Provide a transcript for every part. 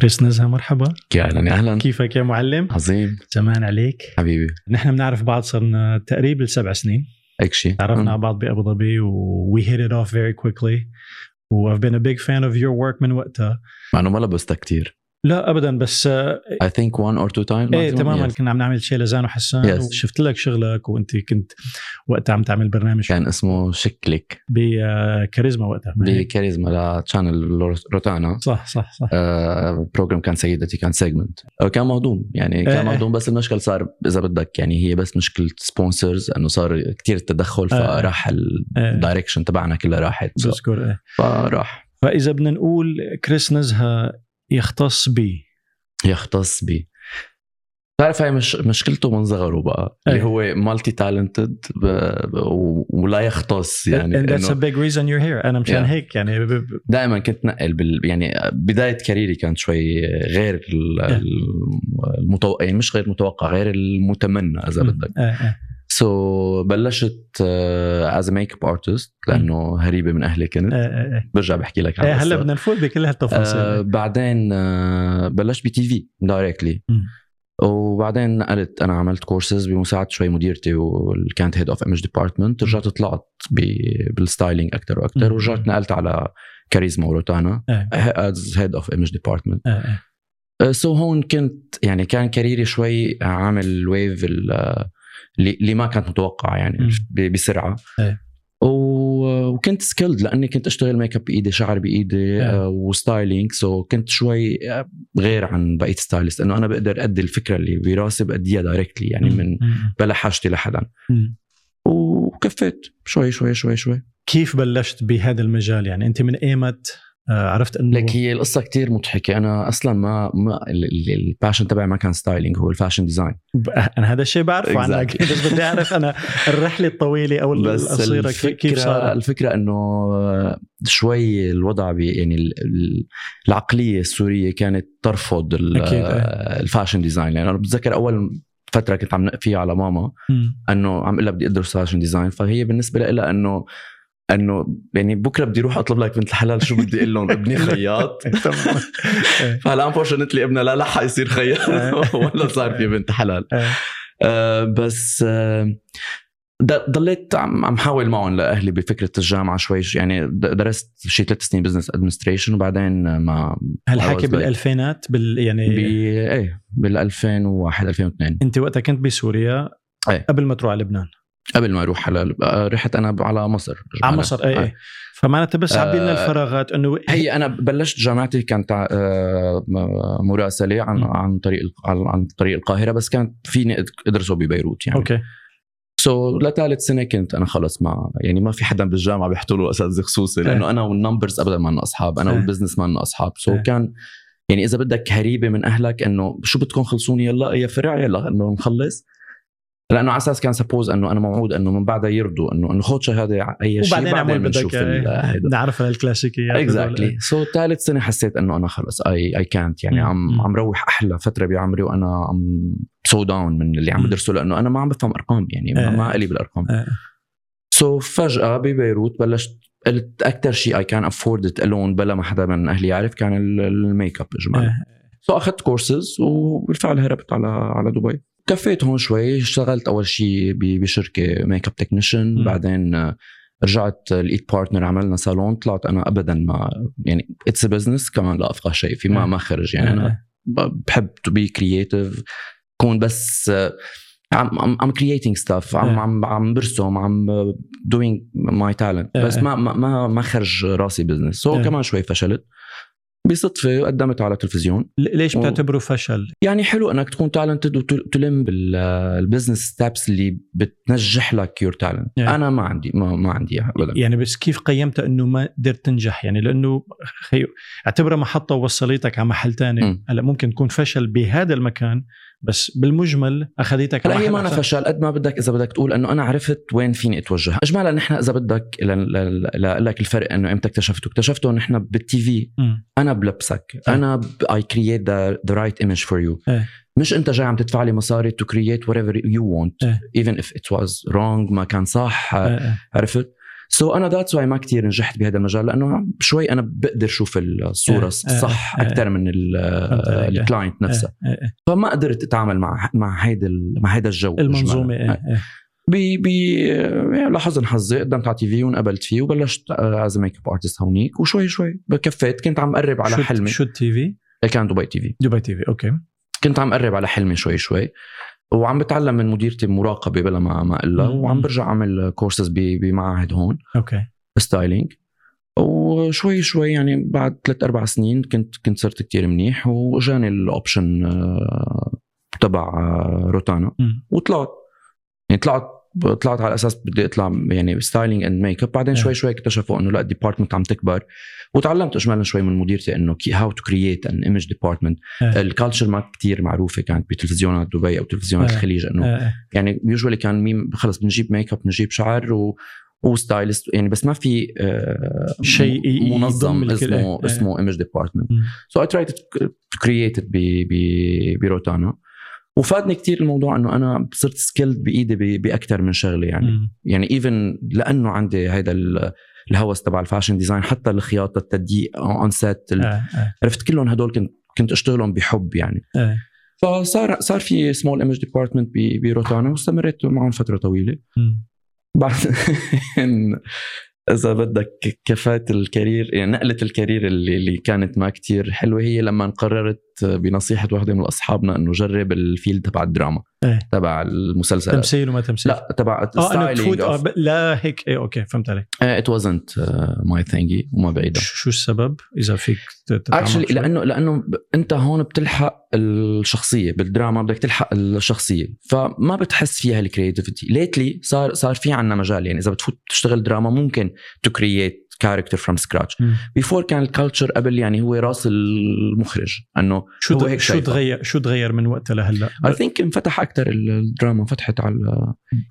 كريس نزهة مرحبا. يا أهلا يا أهلا. كيفك يا معلم؟ عظيم. زمان عليك. حبيبي. نحن بنعرف بعض صرنا تقريبا سبع سنين. هيك شيء تعرفنا على بعض بأبو ظبي و we hit it off very quickly. و I've been a big fan of your work من وقتها. مع إنه ما لبستها كثير لا ابدا بس آه، I think one or two times إيه. تماما Yes. كنا عم نعمل شيء لزان وحسان Yes. وشفت لك شغلك وأنت كنت وقتها عم تعمل برنامج كان اسمه شكلك بكاريزما وقتها ما هيك؟ بكاريزما ل channel روتانا صح صح صح آه، program كان سيدتي كان segment كان مهضوم يعني كان إيه. مهضوم بس المشكل صار إذا بدك يعني هي بس مشكله sponsors إنه صار كتير التدخل إيه. فراح. ال direction تبعنا كلها راحت بذكر إيه فراح فإذا بدنا نقول كريس نزهه يختص بي يختص بي بتعرف هاي مش مشكلته من صغره بقى اللي أي. هو multi-talented ولا يختص يعني and that's a big reason you're here أنا مشان Yeah. هيك يعني دائما كنت نقل بال يعني بداية career ي كانت شوي غير ال- المتوقع يعني مش غير متوقع غير المتمنى إذا بدك آه، آه. so, بلشت از makeup artist لأنه هريبة من أهلي كنت آه، آه، آه. برجع بحكي لك إيه، عن هلا. بدنا نفوت بكل هالتفاصيل آه بعدين آه بلشت ب TV directly. وبعدين نقلت أنا عملت كورسز بمساعدة شوي مديرتي واللي كانت head of image department رجعت طلعت بال styling أكثر وأكثر. ورجعت نقلت على كاريزما وروتانا إيه. as head of image department. So هون كنت يعني كان career ي شوي عامل wave اللي اللي ما كانت متوقعة يعني بسرعة. و- وكنت skilled لأني كنت أشتغل ميك اب بإيدي شعر بإيدي. آه، و styling so كنت شوي آه، غير عن بقية stylist إنه أنا بقدر أدي الفكرة اللي براسي بأديها directly يعني من. بلا حاجتي لحدا. وكفيت. شوي شوي شوي شوي. كيف بلشت بهذا المجال؟ يعني أنت من أيمت عرفت إنه لك هي القصة كتير مضحكة أنا أصلا ما, ما ال- ال- ال passion تبعي ما كان styling هو ال fashion design أنا هذا الشيء بعرفه عنك Exactly. بس بدي أعرف أنا الرحلة الطويلة أو القصيرة كيف- كيف الفكرة إنه شوي الوضع بي يعني ال- ال- العقلية السورية كانت ترفض. ال fashion design يعني أنا بتذكر أول فترة كنت عم نق فيها على ماما. إنه عم أقول لها بدي أدرس fashion design فهي بالنسبة لها إنه انه يعني بكره بدي أروح اطلب لك بنت الحلال شو بدي أقول لهم؟ ابني خياط. فهلا unfortunately ابنها لا لحق يصير خياط. ولا صار في بنت حلال. إيه. آه، بس آه، ضليت عم عم حاول معهم لأهلي بفكرة الجامعة شوي يعني درست شي ثلاث سنين business administration وبعدين ما هل حكي I was like- بالألفينات؟ بال ب يعني إيه بال 2001 2002 انت وقتها كنت بسوريا إيه. قبل ما تروح على لبنان. قبل ما أروح على آه، رحت أنا على مصر على مصر اي اي فمعناتها بس عبي لنا آه، الفراغات إنه هي أنا بلشت جامعتي كانت آه، مراسلة عن م. عن طريق عن طريق القاهرة بس كانت فيني ادرسه ببيروت يعني. أوكي. so, لثالث سنة كنت أنا خلص ما يعني ما في حدا بالجامعة بيحطوا له أساتذة خصوصي لأنه أنا وال numbers ابدا ما لنا أصحاب أنا إيه. وال business ما لنا أصحاب. so, إيه. كان يعني إذا بدك هريبة من أهلك إنه شو بدكم خلصوني يلا يا فرع يلا إنه نخلص. لأنه على أساس كان supposed إنه أنا موعود إنه من بعدها يرضوا إنه إنه خد شهاده أي شيء وبعدين بنشوف بدك إيه، هيدا. نعرف الكلاسيكيات exactly so ثالث سنة حسيت إنه أنا خلص اي اي كانت يعني. عم مم. عم روح أحلى فترة بعمري وأنا عم slow down من اللي عم. بدرسه لأنه أنا ما عم بفهم أرقام يعني ما- إيه. ما لي بالأرقام إيه. so, فجأة ببيروت بلشت قلت أكثر شيء اي كان afford it alone بلا ما حدا من أهلي يعرف كان ال- الميك اب اجمالا إيه. so أخذت كورسز وبالفعل هربت على على دبي كفيت هون شوي. اشتغلت أول شيء بشركة makeup technician. بعدين آه، رجعت لقيت partner عملنا صالون طلعت أنا ابدا ما يعني it's business كمان لا أفقه شيء. في ما. ما خرج. يعني أنا بحب to be creative كون بس آه، عم عم عم creating stuff عم. عم عم برسم عم doing my talent. بس ما ما ما, خرج راسي business so إيه. كمان شوي فشلت. بصدفة قدمت على تلفزيون ليش و- بتعتبره فشل؟ يعني حلو إنك تكون talented وتلم بال business steps اللي بتنجح لك your talent Yeah. أنا ما عندي ما, ما عندي إياها ابدا يعني بس كيف قيمت إنه ما قدرت تنجح يعني لأنه خي... اعتبرها محطة ووصلتك على محل ثاني. هلأ ممكن تكون فشل بهذا المكان بس بالمجمل اخذتك على هي أنا. فشل قد ما بدك إذا بدك تقول إنه أنا عرفت وين فيني أتوجه اجمالا نحن إذا بدك لاقول لك الفرق إنه إمتى اكتشفته اكتشفته نحن بال TV. أنا بلبسك أنا I create the right image for you. مش أنت جاي عم تدفع لي مصاري to create whatever you want. Even if it was wrong ما كان صح آه. عرفت so أنا that's why ما كتير نجحت بهذا المجال لأنه شوي أنا بقدر أشوف الصورة إيه، الصح إيه، إيه. أكثر من فهمت عليك. ال client نفسه إيه، إيه. فما قدرت أتعامل مع مع هيدا مع هيدا الجو المنظومة. إيه، إيه. ب ب لحظن حظي قدمت على TV وانقبلت فيه وبلشت as makeup artist هونيك وشوي شوي كفيت كنت عم قرب على شو- حلمي شو ال TV؟ كان دبي TV دبي TV أوكي كنت عم قرب على حلمي شوي شوي وعم بتعلم من مديرتي مراقبه بلا ما ما أقول لها. وعم برجع أعمل كورسز بمعاهد هون. أوكي. styling وشوي شوي يعني بعد ثلاث أربع سنين كنت كنت صرت كتير منيح واجاني ال option آه، تبع آه، روتانا. وطلعت. يعني طلعت طلعت على أساس بدي أطلع يعني styling and makeup بعدين. شوي شوي اكتشفوا إنه لا ال department عم تكبر وتعلمت اجمالا شوي من مديرتي إنه how to create an image department. ال culture ما كتير معروفة كانت بتلفزيونات دبي أو تلفزيونات إيه. الخليج إنه إيه. يعني usually كان ميم خلص بنجيب ميك اب بنجيب شعر و و stylist يعني بس ما في آه، شيء منظم. اسمه. اسمه image department. so I try to create بروتانا وفادني كتير الموضوع إنه أنا صرت skilled بإيدي باكثر من شغلة يعني مم. يعني even لأنه عندي هذا ال- الهوس تبع ال fashion design حتى الخياطة التدقيق on set إيه، عرفت كلهم هدول كنت كنت أشتغلهم بحب يعني إيه. فصار صار في small image department بروتانا واستمريت معهم فترة طويلة. بعدين إذا بدك كفاية الكارير يعني نقلة الكارير اللي, اللي كانت ما كتير حلوة هي لما قررت بنصيحة واحدة من أصحابنا إنه جرب الفيلد تبع الدراما إيه. تبع المسلسلات. تمثيل وما تمثيل؟ لا تبع آه تفوت آه لا هيك إيه أوكي فهمت عليك. ات وازنت ماي ثينجي وما بعيدة. شو السبب؟ إذا فيك اكشلي؟ لأنه لأنه أنت هون بتلحق الشخصية بالدراما بدك تلحق الشخصية فما بتحس فيها الكرياتيفيتي ليتلي صار صار في عنا مجال يعني إذا بتفوت تشتغل دراما ممكن to create character from scratch. Before كان ال culture قبل يعني هو راس المخرج إنه شو هو هيك شو. تغير شو تغير من وقتها لهلأ I think انفتح أكثر الدراما انفتحت على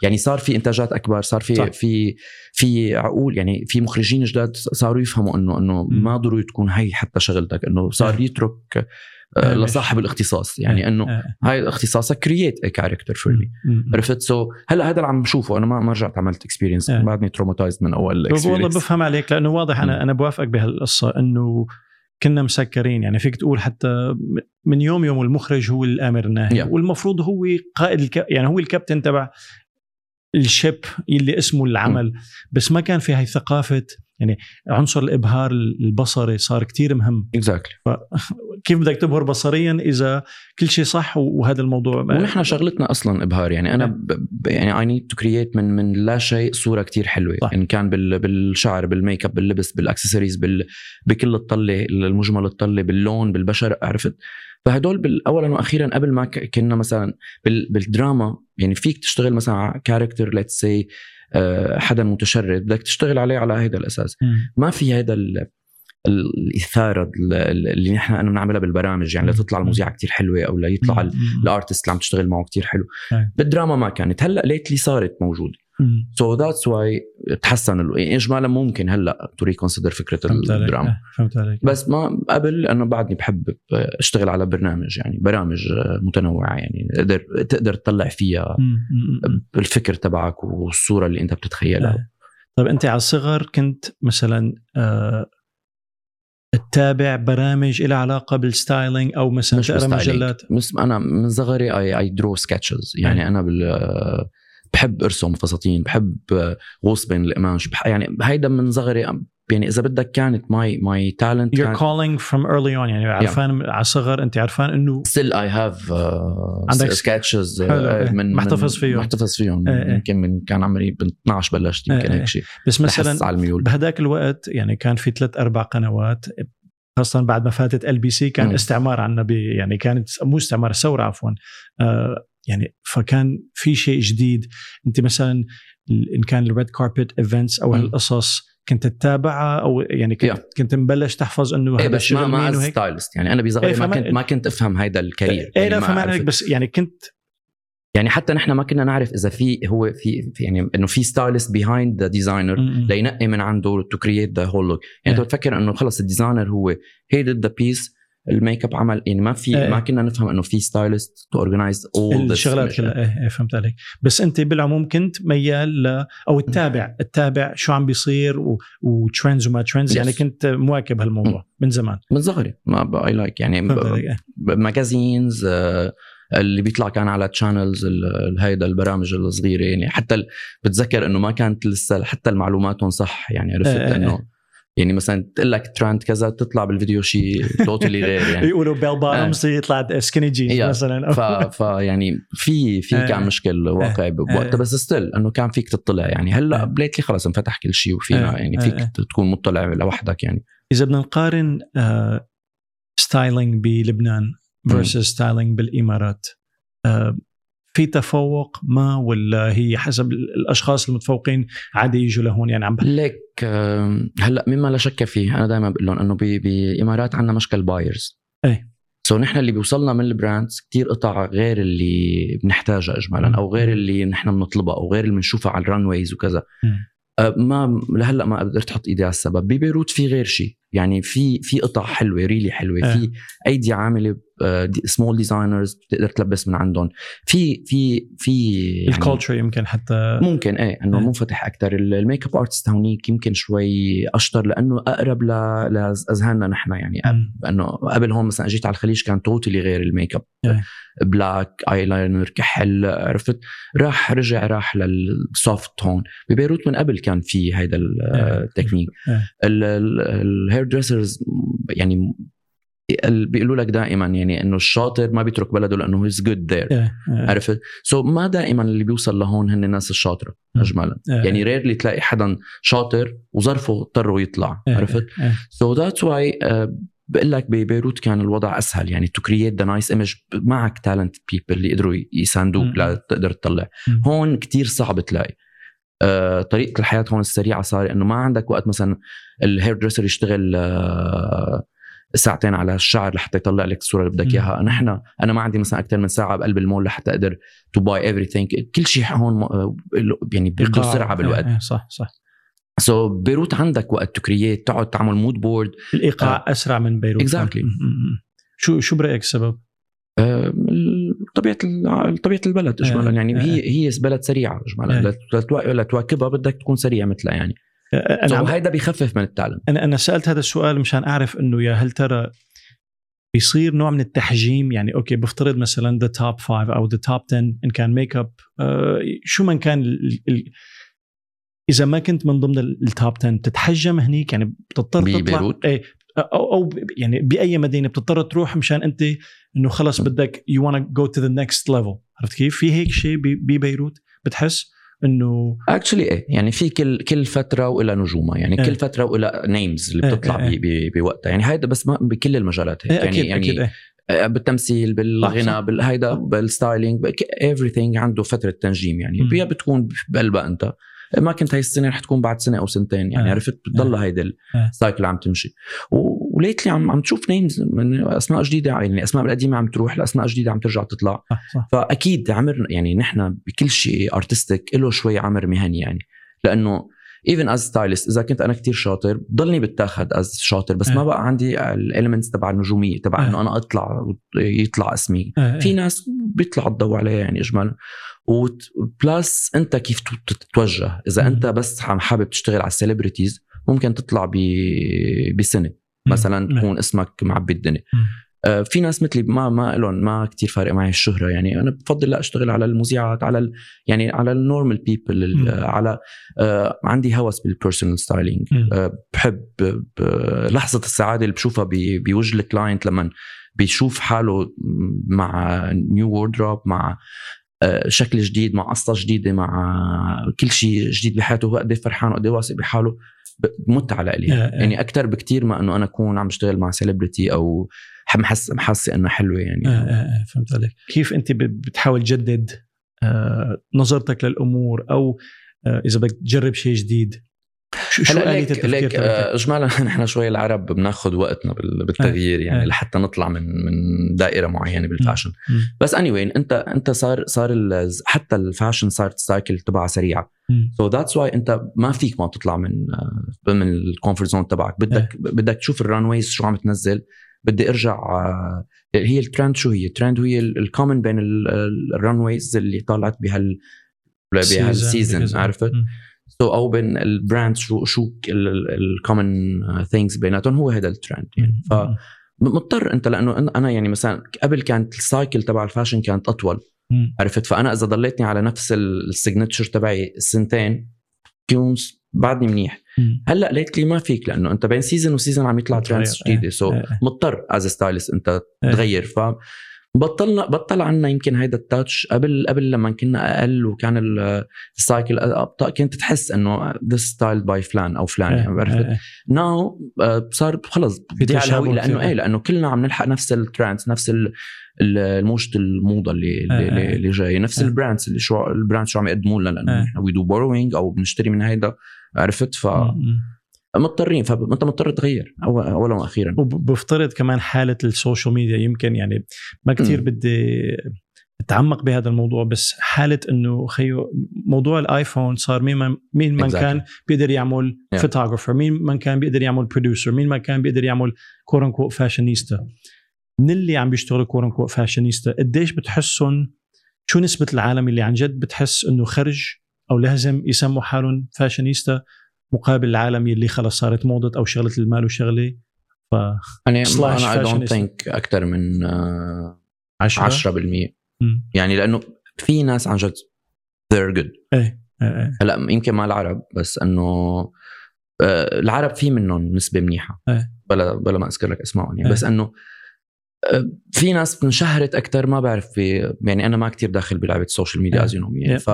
يعني صار في إنتاجات أكبر صار في صح. في في عقول يعني في مخرجين جداد صاروا يفهموا انه إنه مم. ما ضروري تكون هي حتى شغلتك إنه صار إيه. يترك لصاحب الاختصاص يعني إنه إيه. هاي اختصاصك create character for me. عرفت so هلا هذا اللي عم بشوفه أنا ما ما رجعت عملت experience إيه. بعدني traumatized من أول والله experience بفهم عليك لأنه واضح أنا. أنا بوافقك بهالقصة إنه كنا مسكرين يعني فيك تقول حتى من يوم يوم المخرج هو الامر الناهي Yeah. والمفروض هو قائد الك... يعني هو الكابتن تبع ال ship اللي اسمه العمل. بس ما كان في هاي ثقافة يعني عنصر الإبهار البصري صار كتير مهم. exactly كيف بدك تبهر بصريا إذا كل شيء صح وهذا الموضوع ونحن شغلتنا أصلا إبهار. يعني أنا إيه. ب... يعني I need to create من من لا شيء صورة كتير حلوة. صح. ان كان بال... بالشعر بال make up باللبس بالاكسسوارز بال... بكل الطلة المجمل الطلة باللون بالبشر عرفت؟ فهدول. اولا وأخيرا قبل ما. كنا مثلا بال... بالدراما يعني فيك تشتغل مثلا على character let's say حدا متشرد بدك تشتغل عليه على هذا الأساس. ما في هذا ال... الإثارة اللي نحن أنا بنعملها بالبرامج يعني. لتطلع المذيعه كتير حلوة أو ليطلع. ال artist اللي عم تشتغل معه كتير حلو أي. بالدراما ما كانت هلأ lately صارت موجودة. so that's why تحسن يعني اجمالا ممكن هلأ to reconsider فكرة فهمت عليك الدراما آه، فهمت عليك بس ما قبل لأنه بعدني بحب أشتغل على برنامج يعني برامج متنوعة يعني تقدر تقدر تطلع فيها. الفكر تبعك والصورة اللي أنت بتتخيلها آه. طيب أنت على الصغر كنت مثلا آه تتابع برامج لها علاقة بال styling أو مثلا مش تقرأ. مجلات بس أنا من صغري I I draw sketches يعني أي. أنا بال بحب ارسم فساتين بحب غوص بين القماش يعني هيدا من صغري يعني إذا بدك كانت my my talent you're calling from early on يعني عرفان على الصغر أنت عرفان إنه still I have عندك sketches حلو، إيه. من محتفظ فيهم. محتفظ فيهم إيه، إيه. يمكن من كان عمري ب 12 بلشت يمكن. هيك شيء بس مثلا على الميول بهداك الوقت يعني كان في ثلاث أربع قنوات خاصة بعد ما فاتت LBC كان مم. استعمار عنا يعني كانت مو استعمار الثورة عفوا آه يعني فكان في شيء جديد انت مثلا إن كان ال red carpet events أو. هالقصص كنت تتابعها أو يعني كنت, Yeah. كنت مبلش تحفظ إنه إيه هذا بس ما وهيك stylist يعني أنا بصغري إيه، ما كنت ما كنت أفهم هيدا ال career إيه يعني لا عرفت. عليك بس يعني كنت يعني حتى نحن ما كنا نعرف إذا في هو في, في يعني إنه في stylist behind the designer. لينقي من عنده to create the whole look يعني أنت إيه. بتفكر إنه خلص ال designer هو هي the base ال make up عمل يعني ما في إيه. ما كنا نفهم إنه في stylist to organize اول الشغلات كلها. إيه إيه، فهمت عليك. بس أنت بالعموم كنت ميال ل أو تتابع تتابع شو عم بيصير و- و trends وما trends. يعني كنت مواكب هالموضوع من زمان. من صغري. ما اي لايك يعني عليك إيه. ماجازينز اللي بيطلع كان على تشانلز هيدا البرامج الصغيرة يعني. حتى بتذكر إنه ما كانت لسه حتى المعلوماتهم صح يعني. عرفت إيه، إنه يعني مثلا تقول لك ترند كذا تطلع بالفيديو شيء توتالي غير يعني يقولوا بيل بارمز يطلع سكيني جينز. مثلا ف... ف يعني في في إيه. كان مشكل واقعي إيه. بوقتها بس ستيل إنه كان فيك تطلع يعني هلأ. بليتلي خلص انفتح كل شيء وفينا. يعني فيك. تكون مطلع لوحدك يعني إذا بدنا نقارن آه، styling بلبنان versus styling بالإمارات آه، في تفوق ما ولا هي حسب الأشخاص المتفوقين عادي يجوا لهون يعني عم بح- ليك هلأ مما لا شك فيه أنا دائما بقول لهم إنه بامارات عندنا مشكل buyers إيه. so نحن اللي بيوصلنا من ال brands كتير قطع غير اللي بنحتاجها اجمالا أو غير اللي نحن بنطلبها أو غير اللي بنشوفها على ال runways وكذا. أه، ما لهلأ ما قدرت أحط إيدي على السبب ببيروت في غير شيء يعني في في قطع حلوة really حلوة إيه. في أيدي عاملة small designers بتقدر تلبس من عندهم في في في يعني ال culture يمكن حتى ممكن إيه إنه إيه. منفتح أكثر ال make up artist هونيك يمكن شوي أشطر لأنه أقرب لأذهاننا نحن يعني. انه قبل هون مثلا جيت على الخليج كان totally غير ال make up. Black eyeliner كحل عرفت راح رجع راح لل soft هون ببيروت من قبل كان في هيدا. التكنيك. ال hair dressers يعني بيقولوا لك دائما يعني إنه الشاطر ما بيترك بلده لأنه he's good there إيه، إيه، عرفت؟ so so ما دائما اللي بيوصل لهون هن الناس الشاطرة مم. اجمالا إيه، يعني rarely تلاقي حدا شاطر وظرفه اضطروا يطلع. إيه، عرفت؟ إيه. so that's why بقول لك ببيروت كان الوضع أسهل. يعني to create the nice image معك talent people اللي قدروا يساندوك. لتقدر تطلع. هون كتير صعب تلاقي. آه، طريقة الحياة هون السريعة صار إنه ما عندك وقت مثلا ال hair dresser يشتغل آه، ساعتين على الشعر لحتى يطلع لك الصورة اللي بدك. إياها نحن أنا ما عندي مثلا أكثر من ساعة بقلب المول لحتى أقدر to buy every كل شيء هون يعني إيقاع. سرعه بالوقت إيه، إيه، صح صح so so, بيروت عندك وقت to create تقعد تعمل mood board الإيقاع أسرع من بيروت Exactly. مم، مم. شو شو برأيك السبب؟ آه، طبيعة طبيعة البلد اجمالا آه، يعني آه. هي هي بلد سريعة اجمالا آه. لت- لتوا- لتواكبها بدك تكون سريع مثلها يعني أنا so عم هيدا بيخفف من ال talent أنا أنا سألت هذا السؤال مشان أعرف إنه يا هل ترى بيصير نوع من التحجيم؟ يعني okay بفترض مثلا the top 5 أو the top 10 إن كان make up آه شو من كان ال ال إذا ما كنت من ضمن ال top 10 بتتحجم هنيك؟ يعني بتضطر تطلع ببيروت؟ إيه أو أو يعني بأي مدينة بتضطر تروح مشان أنت إنه خلص بدك you wanna go to the next level عرفت كيف؟ في هيك شيء ب- ببيروت؟ بتحس؟ إنه actually إيه يعني في كل كل فترة وإلى نجومها يعني إيه. كل فترة وإلى names اللي إيه، بتطلع إيه، بي- بوقتها يعني هيدا بس ما بكل المجالات هيك إيه يعني أكيد يعني أكيد إيه. آه، بالتمثيل. بالغنى بالهيدا. بال styling everything عنده فترة تنجيم يعني. يا بتكون بقلبها أنت ما كنت هاي السنة رح تكون بعد سنة أو سنتين يعني آه. عرفت بتضل هيدي آه. ال cycle عم تمشي و lately عم عم تشوف names من أسماء جديدة يعني الأسماء القديمة عم تروح لأسماء جديدة عم ترجع تطلع صح صح فأكيد عمر يعني نحن بكل شيء artistic له شوي عمر مهني يعني لأنه even as stylist إذا كنت أنا كتير شاطر بضلني بتاخذ as شاطر بس ما آه. بقى عندي ال elements تبع النجومية تبع آه. إنه أنا أطلع يطلع اسمي آه، في آه. ناس بيطلع الضوء عليها يعني اجمالا و plus أنت كيف تتوجه إذا. أنت بس عم حابب تشتغل على ال celebrities ممكن تطلع ب- بسنة. مثلا. تكون اسمك معبي الدنيا. آه، في ناس مثلي ما ما لهم ما كتير فارق معي الشهرة يعني أنا بفضل لا أشتغل على المذيعات على ال يعني على ال normal. people على آه عندي هوس بال personal styling. آه بحب لحظة السعادة اللي بشوفها بوجه ال client لما بيشوف حاله مع new wardrobe مع آه، شكل جديد مع قصة جديدة مع كل شيء جديد بحياته هو قد إيه فرحان وقد إيه واثق بحاله ب- متعه لإلي آه، آه. يعني أكثر بكتير ما إنه أنا أكون عم بشتغل مع celebrity أو محس محسه انها حلوة يعني. آه، آه، آه، فهمت عليك. كيف أنت بتحاول تجدد آه، نظرتك للأمور أو آه، إذا بدك تجرب شيء جديد؟ شو شو آلية ليك؟ آه، اجمالا نحن شوي العرب بناخذ وقتنا بال- بالتغيير يعني آه. لحتى نطلع من من دائرة معينة بال fashion. بس any anyway, انت انت صار صار حتى ال fashion صارت cycle تبعها سريعه. so that's why انت ما فيك ما تطلع من آه، من ال comfort zone تبعك بدك بدك تشوف ال runways شو عم تنزل بدي ارجع آه، هي الترند شو هي؟ الترند هي ال common بين ال runways اللي طلعت بهال بهال season عرفت؟ so أو بين ال brand شو شو ال common things بيناتهم هو هذا الترند يعني. ف مضطر أنت لأنه أنا يعني مثلا قبل كانت ال cycle تبع ال fashion كانت أطول عرفت؟ فأنا إذا ضليتني على نفس ال signature تبعي سنتين كون بعدني منيح. هلأ lately ما فيك لأنه أنت بين season و season عم يطلع trends جديدة. so مضطر as stylist أنت تغير. ف بطلنا بطل عنا يمكن هيدا ال touch قبل قبل لما كنا أقل وكان ال cycle ابطا كنت تحس إنه this style by فلان أو فلان يعني عرفت؟ now صار خلص بدي على الهوية لأنه إيه. لأنه كلنا عم نلحق نفس ال trends نفس موجه الموضة اللي اللي, اللي جاي نفس ال brands اللي شو ال brand شو عم يقدموا لنا لأنه نحن we do borrowing أو بنشتري من هيدا عرفت؟ ف مضطرين فأنت مضطر تغير اولا وأخيرا. وبفترض كمان حالة ال social media يمكن يعني ما كثير بدي أتعمق بهذا الموضوع بس حالة إنه خيو موضوع ال iPhone صار مين من مين من exactly. كان بيقدر يعمل yeah. photographer مين من كان بيقدر يعمل producer مين ما كان بيقدر يعمل quote unquote fashionista من اللي عم بيشتغلوا quote unquote fashionista قديش بتحسهم شو نسبة العالم اللي عن جد بتحس إنه خرج أو لازم يسموا حالهم فاشينيستا مقابل العالم اللي خلص صارت موضة أو شغلة المال وشغلة ف يعني أنا I don't think أكثر من 10 10% يعني لأنه في ناس عن جد they're good. إيه إيه هلأ يمكن ما العرب بس إنه آه، العرب في منهم نسبة منيحة. إيه. بلا بلا ما أذكر لك اسمائهم يعني. بس إنه آه، في ناس انشهرت أكثر ما بعرف في يعني أنا ما كتير داخل بلعبة ال social media as يعني ف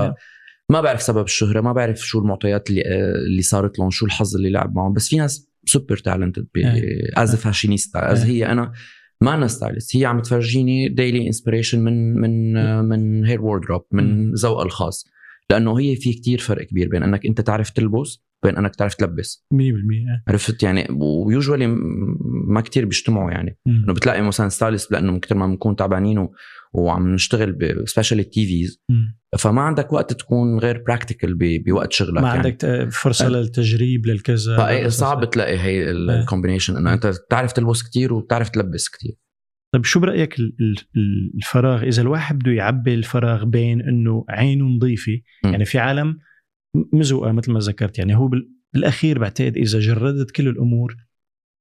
ما بعرف سبب الشهرة ما بعرف شو المعطيات اللي اللي صارت لهم شو الحظ اللي لعب معهم. بس في ناس super talented as fashionista as هي أنا ما أنا stylist هي عم تفرجيني daily inspiration من من من her wardrobe من ذوقها الخاص. لأنه هي في كتير فرق كبير بين إنك أنت تعرف تلبس بين إنك تعرف تلبس. 100% عرفت؟ يعني و usually ما كتير بيجتمعوا يعني. إنه بتلاقي مثلا stylist لأنه كثر ما بنكون تعبانين وعم نشتغل specialities فما عندك وقت تكون غير practical بوقت شغلك ما يعني. عندك فرصة أه. للتجريب للكذا صعب تلاقي هي ال combination إنه أنت بتعرف تلبس كتير وبتعرف تلبس كتير. طيب شو برأيك الفراغ؟ إذا الواحد بده يعبي الفراغ بين إنه عينه نظيفة يعني في عالم مزوقة مثل ما ذكرت يعني هو بالأخير بعتقد إذا جردت كل الأمور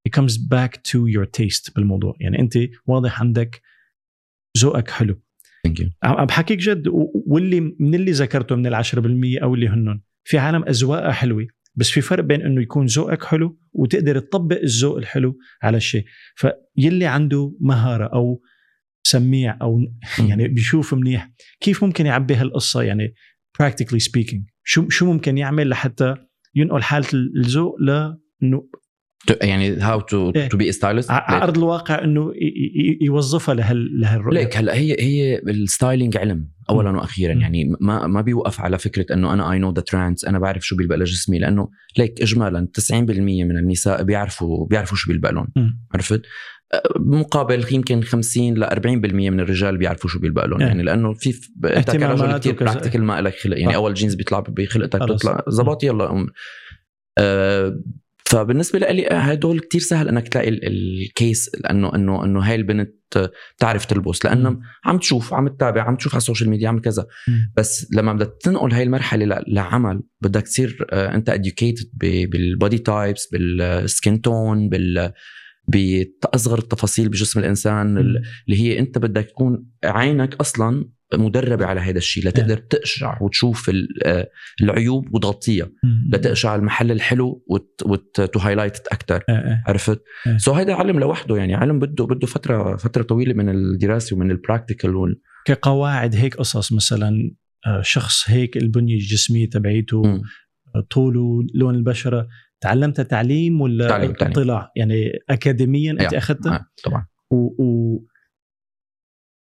it comes back to your taste بالموضوع. يعني أنت واضح عندك ذوقك حلو. عم بحكيك جد واللي من اللي ذكرته من ال 10% أو اللي هنن في عالم أذواقها حلوة بس في فرق بين إنه يكون ذوقك حلو وتقدر تطبق الذوق الحلو على الشيء. فيلي عنده مهارة أو سميع أو يعني بيشوف منيح كيف ممكن يعبي هالقصة؟ يعني practically speaking شو شو ممكن يعمل لحتى ينقل حالة الذوق لإنه يعني how to to be stylist على ارض الواقع إنه يوظفها لهال لهالرؤية. ليك هلأ هي هي ال styling علم اولا وأخيرا. يعني ما ما بيوقف على فكرة إنه أنا I know the trends أنا بعرف شو بيلبق لجسمي لأنه ليك اجمالا 90% من النساء بيعرفوا بيعرفوا شو بيلبق لهم. عرفت؟ بمقابل يمكن 50 ل 40% من الرجال بيعرفوا شو بيلبق لهم. يعني لأنه في أنت كرجل كثير practical ما لك خلق. يعني أول جينز بيطلع بخلقتك بتطلع زبط يلا أه فبالنسبة لي هدول كتير سهل إنك تلاقي ال case لأنه إنه إنه هاي البنت بتعرف تلبس. لأنه عم تشوف عم تتابع عم تشوف على ال social media عم كذا. بس لما بدك تنقل هاي المرحلة لعمل بدك تصير آه، أنت educated بال body types بال skin tone بال بأصغر التفاصيل بجسم الإنسان اللي هي أنت بدك تكون عينك أصلا مدربة على هذا الشيء لتقدر تقشع وتشوف آه، العيوب وتغطيها. لتقشع المحل الحلو وت highlight أكثر عرفت؟ so so هيدا علم لوحده يعني. علم بده بده فتره فترة طويلة من الدراسة ومن ال practical وال... كقواعد هيك قصص مثلا آه، شخص هيك البنية الجسمية تبعيته طوله لون البشرة. تعلمتها تعليم ولا تعليم اطلاع؟ يعني اكاديميا أنت اخذتها؟ طبعا. و... و...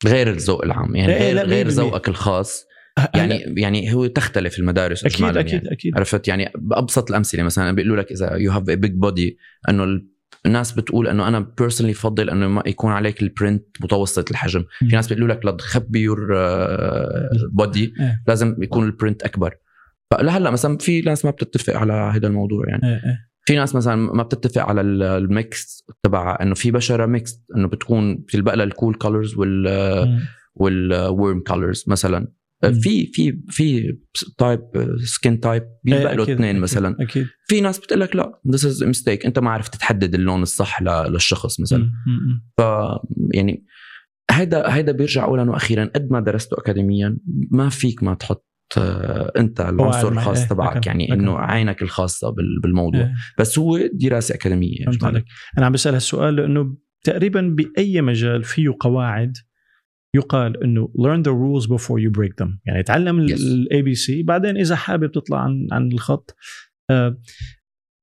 غير الذوق العام يعني غير غير ذوقك الخاص. يعني يعني هو تختلف المدارس أكيد أكيد يعني. أكيد. عرفت؟ يعني بأبسط الأمثلة مثلا بيقولوا لك إذا you have a big body إنه الناس بتقول إنه أنا personally بفضل إنه ما يكون عليك ال print متوسط الحجم. في ناس بيقولوا لك لتخبي your body لازم يكون ال print أكبر. فلهلأ مثلا في ناس ما بتتفق على هذا الموضوع يعني. في ناس مثلا ما بتتفق على ال- ال mix تبع إنه في بشرة mix إنه بتكون بتلبق لها ال cool colors وال. وال warm colors مثلا مم. في في في type skin type بيلبق إيه، له اثنين مثلا أكيد في ناس بتقول لك لا this is mistake أنت ما عرفت تحدد اللون الصح للشخص مثلا مم. ف يعني هيدا هيدا بيرجع اولا وأخيرا قد ما درسته اكاديميا ما فيك ما تحط آه، انت العنصر. الخاص إيه، تبعك أكيد، يعني. إنه عينك الخاصة بال- بالموضوع إيه. بس هو دراسة أكاديمية فهمت عليك أنا عم بسأل هالسؤال لأنه تقريبا بأي مجال فيه قواعد يقال إنه learn the rules before you break them يعني تعلم Yes. ال ABC بعدين إذا حابب تطلع عن عن الخط آه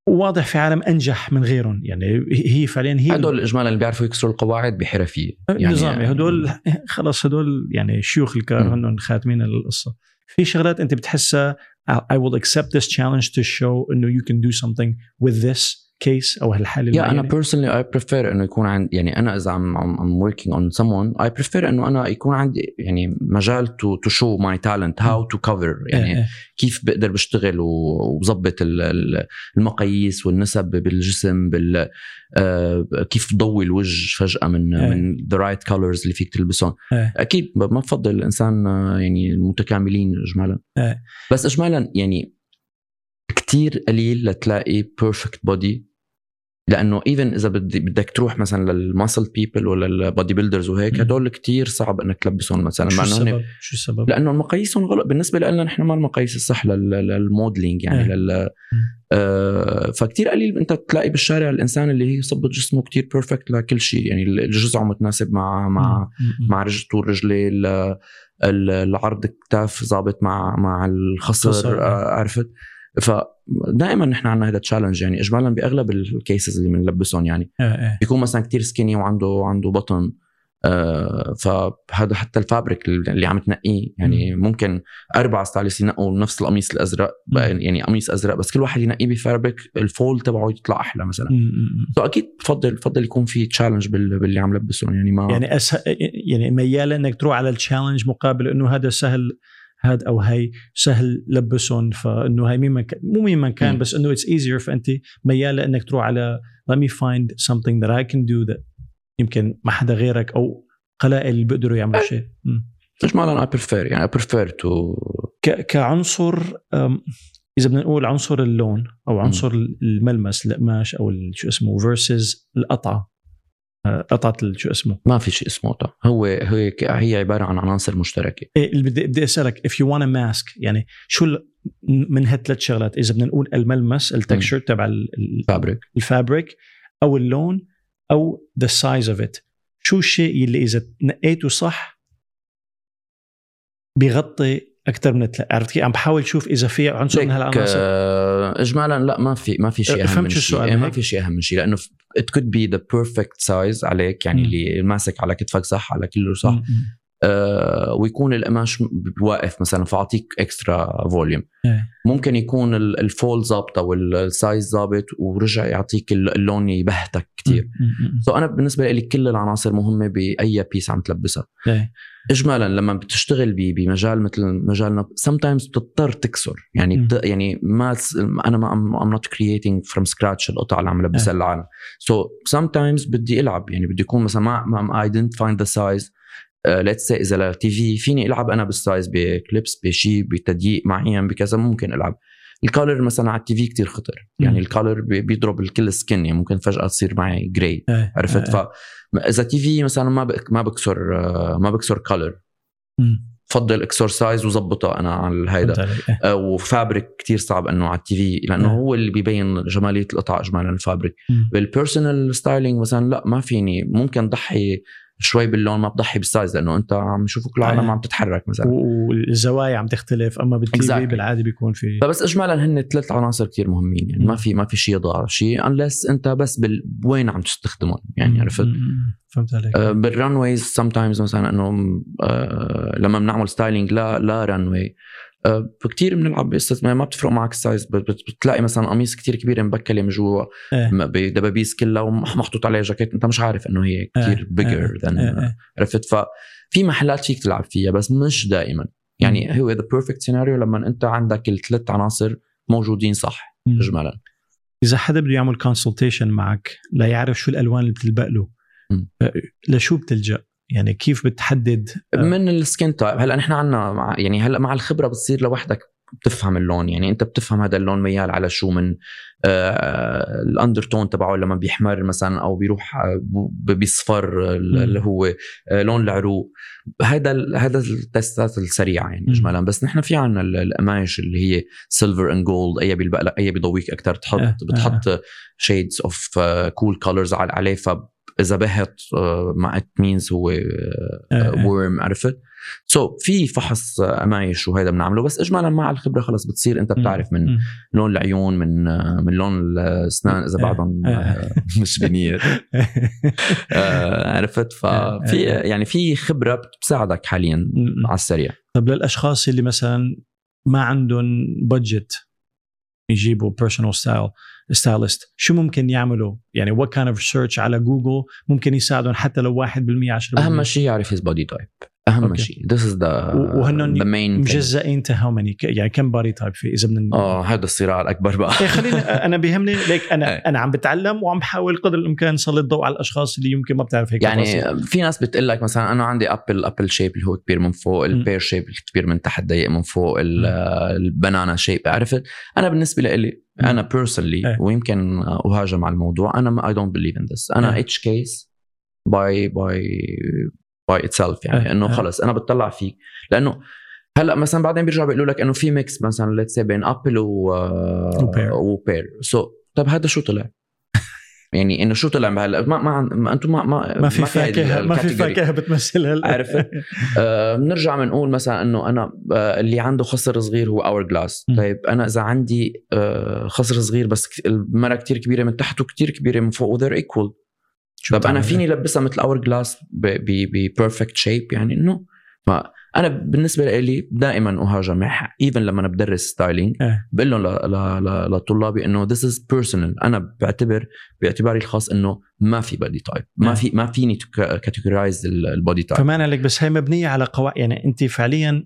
واضح في عالم أنجح من غيرهم يعني هي فعليا هي هدول اجمالا اللي بيعرفوا يكسروا القواعد بحرفية يعني نظامي هدول خلص هدول يعني شيوخ الكار. هن خاتمين القصة في شغلات انت بتحسها I will accept this challenge to show انه you can do something with this Case أو هالحالة يا أنا. personally I prefer إنه يكون عندي يعني أنا إذا عم I'm working on someone I prefer إنه أنا يكون عندي يعني مجال to to show my talent how to cover يعني إيه،. كيف بقدر بشتغل وبظبط ال- ال- المقاييس والنسب بالجسم بال آه، كيف ضوي الوجه فجأة من إيه. من the right colors اللي فيك تلبسهم إيه. أكيد ما بفضل الإنسان آه، يعني المتكاملين اجمالا إيه. بس اجمالا يعني كتير قليل لتلاقي perfect body لأنه even إذا بدي بدك تروح مثلا لل muscle people ولا ال body builders وهيك. هدول كتير صعب إنك تلبسهم مثلا شو السبب؟ شو السبب؟ لأنه مقاييسهم غلط بالنسبة لنا نحن ما المقاييس الصح لل- لل modeling يعني إيه. لل آه فكتير قليل أنت تلاقي بالشارع الإنسان اللي هي يظبط جسمه كتير perfect لكل شيء يعني الجزعه متناسب مع مع مم. مع رجل طول رجلي ال- ال- العرض الكتاف ظابط مع مع خصر. الخصر آه، عرفت فدائما نحن عندنا هذا challenge يعني اجمالا بأغلب ال cases اللي بنلبسهم يعني إيه، إيه. بيكون مثلا كتير skinny وعنده عنده بطن آه فهذا حتى ال fabric اللي عم تنقيه يعني ممكن أربع stylists ينقوا نفس القميص الأزرق مم. يعني قميص أزرق بس كل واحد ينقيه ب fabric ال fall تبعه يطلع أحلى مثلا مم. مم. so أكيد بفضل بفضل يكون في challenge باللي عم لبسهم يعني ما يعني أسهل يعني ميال إنك تروح على ال challenge مقابل إنه هذا سهل هاد أو هي سهل لبسهم فإنه هي مين كان مو مين ما كان. بس إنه it's easier فانت ميال إنك تروح على let me find something that I can do that يمكن ما حدا غيرك أو قلائل اللي بيقدروا يعملوا شيء مم. اجمالا I prefer يعني I prefer to كعنصر إذا بدنا نقول عنصر اللون أو عنصر الملمس القماش أو شو اسمه versus القطعة قطعه ال- شو اسمه؟ ما في شيء اسمه ده هو ك- هي عبارة عن عناصر مشتركة. إيه اللي بدي بدي أسألك you want a mask يعني شو من هالثلاث شغلات؟ إذا بدنا نقول الملمس ال texture تبع ال- ال- fabric ال fabric أو اللون أو the size of it. شو الشيء اللي إذا نقيته صح بيغطي أكثر من ثلاث عرفت كيف عم بحاول أشوف إذا في عنصر من هالعناصر آه، اجمالا لا ما في ما في شيء أهم من شيء إيه، ما؟ في شيء أهم من شيء لأنه it could be the perfect size عليك يعني مم. اللي ماسك على كتفك صح على كله صح م- م. آه ويكون القماش واقف مثلا فأعطيك extra volume إيه. ممكن يكون ال- ال fall ظابطه وال size ظابط ورجع يعطيك ال- اللون يبهتك كثير م- م- م. so أنا بالنسبة لي كل العناصر مهمة بأي piece عم تلبسها إيه. اجمالا لما بتشتغل بمجال مثل مجالنا sometimes بتضطر تكسر. يعني. بت... يعني ما أنا ما I'm, I'm not creating from scratch القطع اللي عم لبسها للعالم so sometimes بدي ألعب. يعني بدي يكون مثلا ما, ما I didn't find the size. let's say إذا لل TV فيني ألعب أنا بال size ب clips بشيء بتضييق معين بكذا ممكن ألعب. ال color مثلا على ال TV كثير خطر يعني. ال color بي- بيضرب الكل skin يعني ممكن فجأة تصير معي gray إيه. عرفت إيه. ف إذا TV مثلا ما بك ما بكسر ما بكسر color م. بفضل اكسر size وظبطها أنا على هيدا. إيه. آه، و fabric كتير صعب إنه على ال TV لأنه آه. هو اللي بيبين جمالية القطع اجمالا ال fabric. بال personal styling مثلا لا ما فيني ممكن ضحي شوي باللون ما بضحي بال size لأنه أنت عم يشوفك كل العالم. عم تتحرك مثلا. والزوايا عم تختلف أما بال TV. بالعاده بيكون في focus اجمالا هن ثلاث عناصر كتير مهمين يعني ما. في ما في شيء يضار. شيء unless أنت بس بال... وين عم تستخدمهم يعني عرفت؟ فهمت عليك. آه، بال runways sometimes مثلا إنه آه، لما بنعمل styling لا لا runway كثير بنلعب باستثناء ما بتفرق معك ال size بت- بت- بتلاقي مثلا قميص كتير كبير مبكله من جوا إيه. بدبابيس كلها ومحطوط عليها جاكيت أنت مش عارف إنه هي كتير إيه. بيجر إيه. then إيه. إيه. عرفت ففي محلات فيك تلعب فيها بس مش دائما يعني هو the perfect scenario لما أنت عندك الثلاث عناصر موجودين صح. اجمالا إذا حدا بده يعمل consultation معك ليعرف شو الألوان اللي بتلبق له. آه، لشو بتلجأ يعني كيف بتحدد؟ من ال skin type؟ هلا نحن مع يعني هلا مع الخبرة بتصير لوحدك بتفهم اللون يعني انت بتفهم هذا اللون ميال على شو من آه ال undertone تبعه لما بيحمر مثلا أو بيروح آه، بيصفر اللي هو آه لون العروق. هذا هذا ال test ات السريعة يعني. اجمالا. بس نحن في عنا ال- القماش اللي هي silver and gold أي بيلبق لك أي بيضويك أكثر تحط بتحط shades of cool colors عليه فاذا بهت آه، مع it means هو آه، آه. warm عرفت سو so, في فحص قمايش وهذا بنعمله بس اجمالا مع الخبرة خلص بتصير أنت بتعرف من. لون العيون من من لون الأسنان إذا آه، آه. آه، مش بنية آه، عرفت ففي آه. يعني في خبرة بتساعدك حاليا. على السريع طب للأشخاص اللي مثلا ما عندهم budget يجيبوا personal style stylist شو ممكن يعملوا؟ يعني what kind of search على جوجل ممكن يساعدهم حتى لو 1% 10% أهم شيء يعرف his body type أهم okay. شيء. This is the و- وهنن the main thing. مجزئين to how many يعني كم body type في إذا بدنا آه هذا الصراع الأكبر بقى. إيه خليني أنا بيهمني ليك إيه. أنا أنا عم بتعلم وعم بحاول قدر الإمكان نسلط الضوء على الأشخاص اللي يمكن ما بتعرف هيك. يعني في ناس بتقول لك مثلا أنا عندي apple apple shape اللي هو كبير من فوق ال pear shape الكبير من تحت ضيق من فوق ال- ال banana shape عرفت؟ أنا بالنسبة لي أنا personally إيه. ويمكن أهاجم على الموضوع أنا I don't believe in this أنا. each case by by by itself يعني إيه. إنه إيه. خلص أنا بتطلع فيك لأنه هلأ مثلا بعدين بيرجعوا بيقولوا لك إنه في mix مثلا let's بين apple و و pear. so طب هذا شو طلع؟ يعني إنه شو طلع هلا ما ما, ما أنتم ما ما ما في فاكهه ما في. فاكهة بتمثلها عرفت؟ آه، بنرجع بنقول مثلا إنه أنا آه، اللي عنده خصر صغير هو hourglass. طيب أنا إذا عندي آه، خصر صغير بس المرة كتير كبيرة من تحت وكتير كبيرة من فوق و they're equal شو طب أنا؟ فيني لبسها مثل hourglass ب perfect shape يعني إنه فانا بالنسبة لي دائما أهاجم even لما أنا بدرس styling. بقول لهم لطلابي إنه this is personal أنا بعتبر باعتباري الخاص إنه ما في body type ما إيه. في ما فيني categorize ال body type فما عليك بس هي مبنية على قواعد يعني أنت فعليا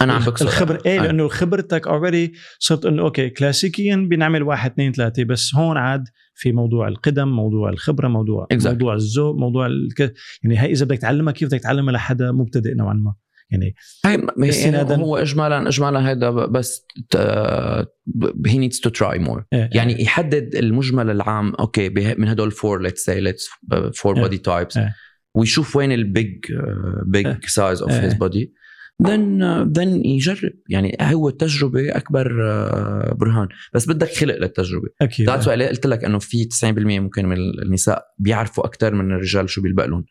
أنا عم بكسر الخبر إيه. لأنه خبرتك already صرت إنه okay كلاسيكيا بنعمل واحد اثنين ثلاثة بس هون عاد في موضوع القدم موضوع الخبرة موضوع Exactly. موضوع الذوق موضوع الك... يعني هي إذا بدك تعلمها كيف بدك تعلمها لحدا مبتدئ نوعا ما يعني هي هي- يعني. هو اجمالا اجمالا هذا بس هي needs to try more إيه. يعني يحدد المجمل العام okay من هدول four let's say let's four إيه. body types إيه. ويشوف وين ال big big إيه. size of إيه. his body then then يجرب يعني هو التجربه أكبر آه، برهان بس بدك خلق للتجربة أكيد that's why قلت لك إنه في 90% ممكن من النساء بيعرفوا أكثر من الرجال شو بيلبق لهم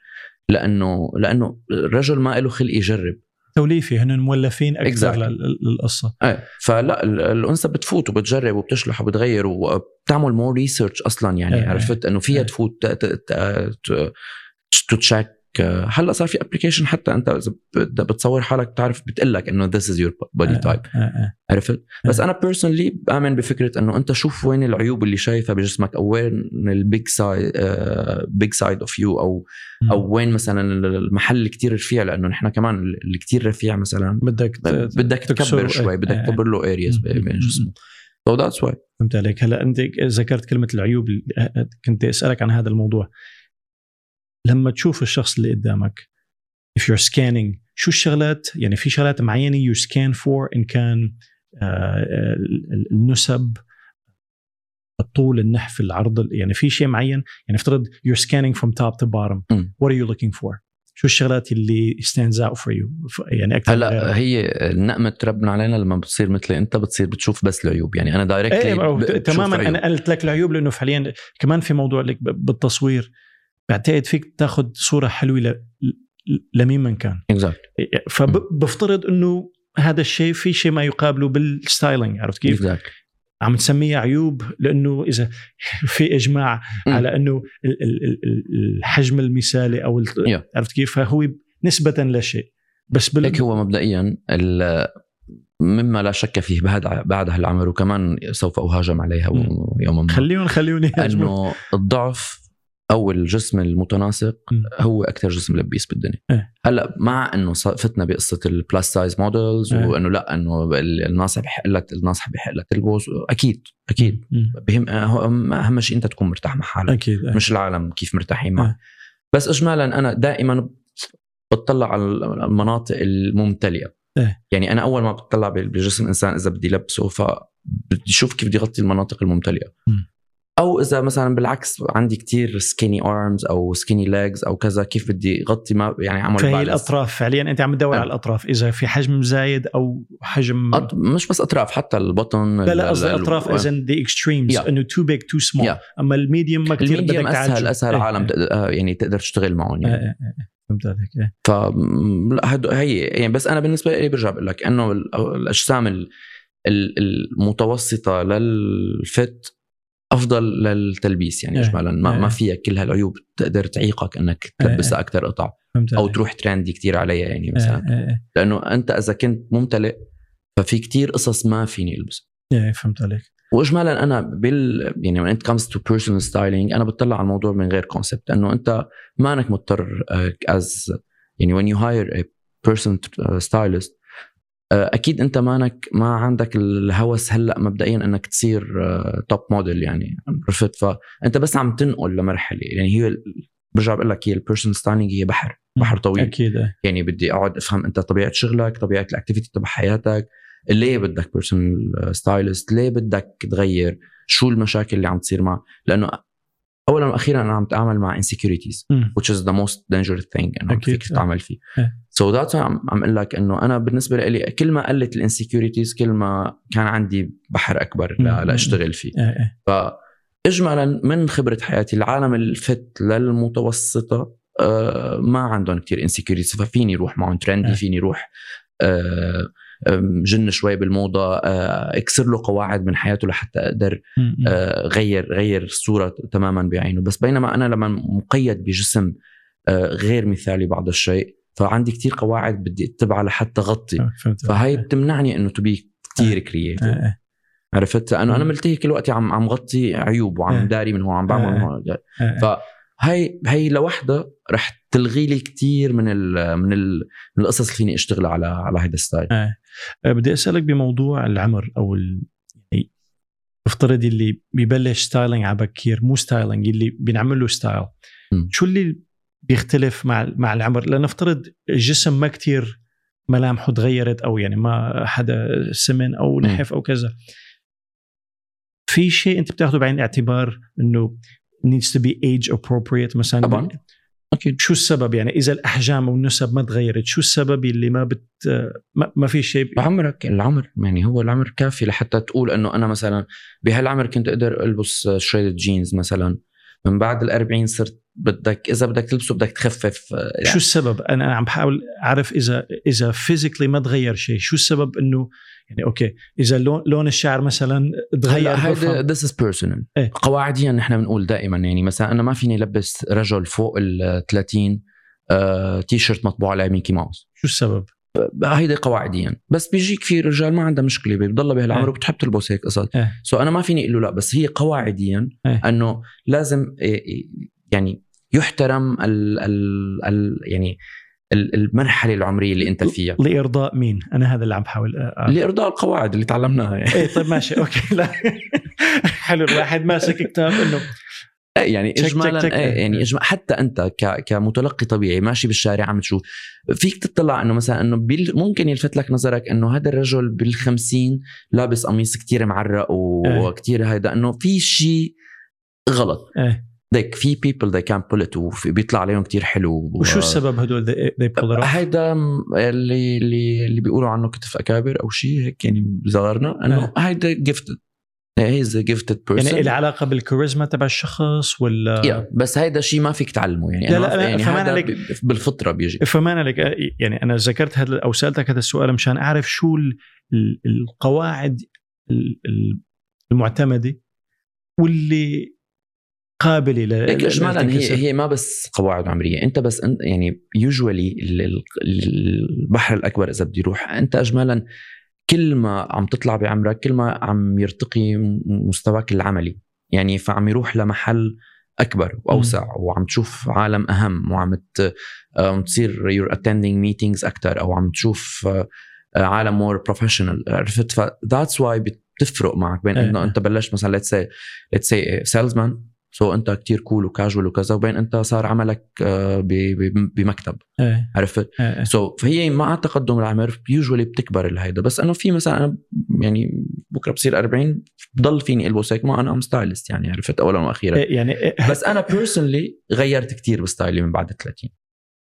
لأنه لأنه الرجل ما له خلق يجرب توليفي هن مولفين أكثر Exactly. لل- للقصة إيه فلا ال- الأنثى بتفوت وبتجرب وبتشلح وبتغير وبتعمل more research أصلا يعني إيه. عرفت إنه فيها إيه. تفوت to check هلأ صار في application حتى أنت إذا بت- بتصور حالك بتعرف بتقول لك إنه this is your body type آه، آه. عرفت بس أنا personally بآمن بفكرة إنه أنت شوف وين العيوب اللي شايفها بجسمك أو وين ال big side big side of you أو. أو وين مثلا المحل اللي كتير رفيع لأنه نحن كمان اللي كتير رفيع مثلا بدك بدك تكبر شوي بدك إيه. تكبر له areas. بين جسمه so that's why فهمت عليك هلأ أنت ذكرت كلمة العيوب كنت أسألك عن هذا الموضوع لما تشوف الشخص اللي قدامك if you're scanning شو الشغلات؟ يعني في شغلات معينة you scan for إن كان آه، ال- النسب الطول النحف العرض يعني في شيء معين يعني افترض you're scanning from top to bottom مم. what are you looking for شو الشغلات اللي stands out for you ف- يعني أكثر؟ هلأ هي نقمة ربنا علينا لما بتصير مثلي أنت بتصير بتشوف بس العيوب. يعني أنا إيه directly أو تماما أنا قلت لك العيوب لأنه فعليا كمان في موضوع لك بالتصوير. بعتقد فيك تاخذ صورة حلوة ل... لمين من كان exact فبفترض إنه هذا الشيء في شيء ما يقابله بال styling عرفت كيف؟ exact عم نسميها عيوب لأنه إذا في إجماع مم. على إنه ال- ال- ال- الحجم المثالي أو ال- Yeah. عرفت كيف؟ فهو نسبة لا شيء بس بال... هيك هو مبدئيا ال- مما لا شك فيه بعد بعد هالعمر وكمان سوف أهاجم عليها مم. يوما ما خليهم خليهم إنه الضعف أو الجسم المتناسق م. هو أكثر جسم لبيس بالدنيا إيه. هلأ مع إنه فتنا بقصة ال plus size models إيه. وإنه لأ إنه ال- الناس بحق لها الناس بحق لها تلبس أكيد أكيد. بهم أهم- أهم شيء أنت تكون مرتاح مع حالك أكيد إيه. مش العالم كيف مرتاحين معك آه. بس اجمالا أنا دائما بتطلع على المناطق الممتلئة إيه. يعني أنا أول ما بتطلع بجسم الانسان إذا بدي لبسه فبدي أشوف كيف بدي اغطي المناطق الممتلئة مم. أو إذا مثلا بالعكس عندي كتير skinny arms أو skinny legs أو كذا كيف بدي أغطي ما يعني أعمل فهي balance. الأطراف فعليا أنت عم تدور. على الأطراف إذا في حجم زايد أو حجم أط- مش بس أطراف حتى البطن لا لا قصدي ال- اطراف as in the extremes. إنه too big too small. أما ال medium ما كثير بدك اسهل تعالجه. أسهل إيه، عالم إيه. تقدر آه، يعني تقدر تشتغل معهم يعني إيه. فهمت عليك إيه. ف لا هي يعني بس أنا بالنسبة لي برجع بقول لك إنه ال- الأجسام ال- ال- المتوسطة للفت أفضل للتلبيس يعني إيه. اجمالا ما, إيه. ما فيها كل هالعيوب تقدر تعيقك إنك إيه. تلبسها أكثر قطع أو. تروح trendy كتير عليها يعني إيه، مثلا إيه، إيه. لأنه أنت إذا كنت ممتلئ ففي كتير قصص ما فيني ألبس إيه فهمت عليك واجمالا أنا بال يعني when it comes to personal styling أنا بطلع على الموضوع من غير concept انه أنت ما انك مضطر as يعني when you hire a person uh, stylist آه، أكيد أنت مانك ما عندك الهوس هلأ مبدئيا أنك تصير top model يعني عرفت فانت بس عم تنقل لمرحلة. يعني هي برجع بقول لك هي ال personal styling هي بحر. بحر طويل. أكيد إيه. يعني بدي أقعد أفهم أنت طبيعة شغلك طبيعة ال activity تبع حياتك. ليه بدك personal stylist ليه بدك تغير؟ شو المشاكل اللي عم تصير معك لأنه اولا وأخيرا أنا عم اتعامل مع مم. which is the most dangerous thing انه أكيد. فيك تتعامل فيه. إيه. That's why عم عم أقول لك إنه أنا بالنسبة لي كل ما قلت ال insecurities كل ما كان عندي بحر أكبر لاشتغل فيه إيه، إيه. فاجمالا من خبرة حياتي العالم ال fit المتوسطة آه، ما عندهم كتير insecurities ففيني روح معهم trendy آه. فيني روح آه، جن شوي بالموضة آه، اكسر له قواعد من حياته لحتى أقدر. آه، غير غير الصورة تماما بعينه بس بينما أنا لما مقيد بجسم آه، غير مثالي بعض الشيء فعندي كتير قواعد بدي أتبعها لحتى اغطي آه، فهي عليك. بتمنعني إنه تبي كتير آه. creative إيه. عرفت لأنه أنا. ملتهي كل وقت عم عم غطي عيوب. وعم داري من هون عم بعمل من هون. فهي هي لوحدها رح تلغي لي كثير من ال من ال من القصص اللي فيني أشتغل على على هذا ال style آه، بدي أسألك بموضوع العمر أو ال... يعني افترض اللي ببلش styling على بكير مو styling اللي بنعمل له style. شو اللي بيختلف مع مع العمر. لنفترض الجسم ما كتير ملامحه تغيرت أو يعني ما حدا سمن أو نحف أو كذا. في شيء أنت بتاخذه بعين الاعتبار إنه needs to be age appropriate مثلا. طبعاً. أكيد. شو السبب يعني؟ إذا الأحجام والنسب ما تغيرت شو السبب اللي ما بت ما, ما في شيء؟ عمرك العمر يعني هو العمر كافي لحتى تقول إنه أنا مثلا بهالعمر كنت أقدر ألبس shredded jeans مثلا. من بعد ال 40 صرت بدك إذا بدك تلبسه بدك تخفف يعني شو السبب أنا عم بحاول أعرف إذا إذا physically ما تغير شيء شو السبب إنه يعني okay إذا لون لون الشعر مثلا تغير هلا. هيدا this is personal إيه. قواعديا نحن بنقول دائما يعني مثلا أنا ما فيني ألبس رجل فوق ال 30 آه، تي شيرت مطبوع عليه ميكي ماوس شو السبب هيدي قواعديا بس بيجيك في رجال ما عندها مشكلة بتضلها بهالعمر إيه. وبتحب تلبس هيك قصص إيه. so أنا ما فيني أقول له لا بس هي قواعديا إيه. إنه لازم إيه، إيه، يعني يحترم ال ال ال يعني ال- المرحله العمرية اللي أنت فيها لإرضاء مين أنا هذا اللي عم بحاول أعرف. لإرضاء القواعد اللي تعلمناها يعني إيه طيب ماشي أوكي لا حلو الواحد ماسك كتاب إنه إيه يعني اجمالا تشك- تشك. إيه يعني إجمال حتى أنت ك كمتلقي طبيعي ماشي بالشارع عم تشوف فيك تطلع إنه مثلا إنه ممكن يلفت لك نظرك إنه هذا الرجل بالخمسين لابس قميص كتير معرق إيه. وكتير هيدا إنه في شيء غلط إيه ليك في people they can pull it وبيطلع عليهم كتير حلو وشو السبب هدول they pull؟ هيدا اللي اللي اللي بيقولوا عنه كتف أكابر أو شيء هيك يعني بصغرنا إنه هيدا gifted he's gifted person يعني العلاقه بالكاريزما تبع الشخص ولا؟ يا بس هيدا شيء ما فيك تعلمه يعني. لا، لا، لا، يعني هذا عليك. ب- بالفطرة بيجي. فما أنا لك يعني أنا ذكرت هذا أو سألتك هذا السؤال مشان أعرف شو ال- ال- القواعد ال- ال- المعتمدة واللي قابلة ل هيك ل- اجمالا هي. هي ما بس قواعد عمرية أنت بس انت يعني يوجوالي البحر الأكبر إذا بدي يروح أنت اجمالا كل ما عم تطلع بعمرك كل ما عم يرتقي م- مستواك العملي يعني فعم يروح لمحل أكبر وأوسع وعم تشوف عالم أهم وعم عم تصير you're attending meetings أكثر أو عم تشوف آه، عالم more professional عرفت ف that's why بتفرق معك بين إيه. انه أنت بلشت مثلا let's see let's see salesman so انت كتير cool و casual وكذا وبين انت صار عملك آه، بمكتب. إيه. عرفت؟ إيه so so, فهي مع تقدم العمر usually بتكبر الهيدا. بس إنه في مثلا أنا يعني بكرة بصير 40 بضل فيني ألبس هيك. ما أنا I'm stylist يعني عرفت؟ اولا وأخيرا. إيه، يعني إيه، بس أنا personally غيرت كتير ب style ي من بعد ال 30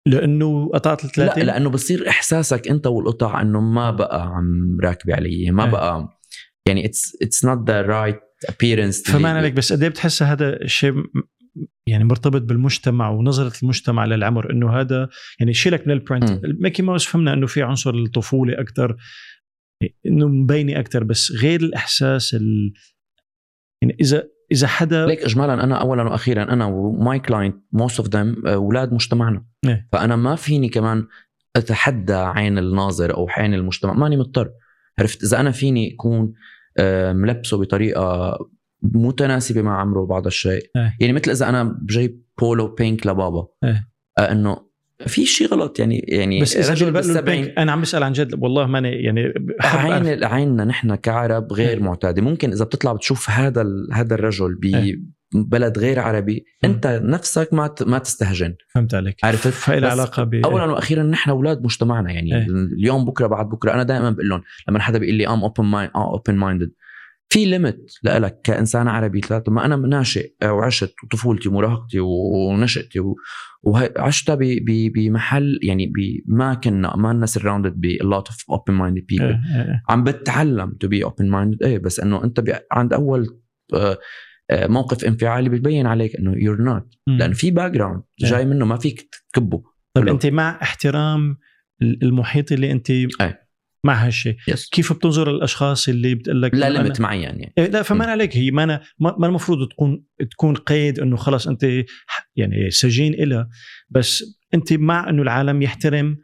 لأنه قطعت ال 30 لا لأنه بصير إحساسك أنت والقطع إنه ما بقى عم راكبه علي ما إيه. بقى يعني it's it's not the right appearance فما عليك بس قد إيه بتحس هذا الشيء يعني مرتبط بالمجتمع ونظرة المجتمع للعمر إنه هذا يعني شيلك من ال print. ميكي ماوس فهمنا إنه في عنصر الطفولة أكثر إنه مبينة أكثر بس غير الإحساس ال... يعني إذا إذا حدا ليك اجمالا أنا اولا وأخيرا أنا و my client most of them أولاد مجتمعنا إيه. فأنا ما فيني كمان أتحدى عين الناظر أو عين المجتمع ماني مضطر عرفت إذا أنا فيني اكون ملبسه بطريقة متناسبة مع عمره بعض الشيء إيه. يعني مثل إذا أنا جايب بولو بينك لبابا إيه. آه، إنه في شيء غلط يعني يعني بس إذا رجل بالسبعين أنا عم بسأل عن جد والله ماني يعني. عين عيننا نحن كعرب غير إيه. معتادة ممكن إذا بتطلع بتشوف هذا هذا الرجل إيه. ببلد غير عربي. أنت نفسك ما ما تستهجن فهمت عليك عرفت؟ فإلها بس علاقه ب اولا وأخيرا نحن أولاد مجتمعنا يعني إيه. اليوم بكرة بعد بكرة أنا دائما بقول لهم لما حدا بيقول لي I'm open mind آه open minded في limit لك كإنسان عربي ثلاثة ما أنا ناشئ وعشت وطفولتي ومراهقتي ونشأتي و- وعشتها ب- ب- بمحل يعني ب- ما كنا ما لنا surrounded ب a lot of open minded people إيه، إيه. عم بتعلم to be open minded إيه بس إنه أنت عند أول آه، موقف انفعالي بتبين عليك إنه you're not. لأنه في background إيه. جاي منه ما فيك تكبه طيب. أنت مع احترام المحيط اللي أنت أي. مع هالشيء yes كيف بتنظر للاشخاص اللي بتقول لك لا limit معين يعني إيه لا فما. عليك هي ما أنا ما المفروض تكون تكون قيد إنه خلص أنت يعني سجين إلها بس أنت مع إنه العالم يحترم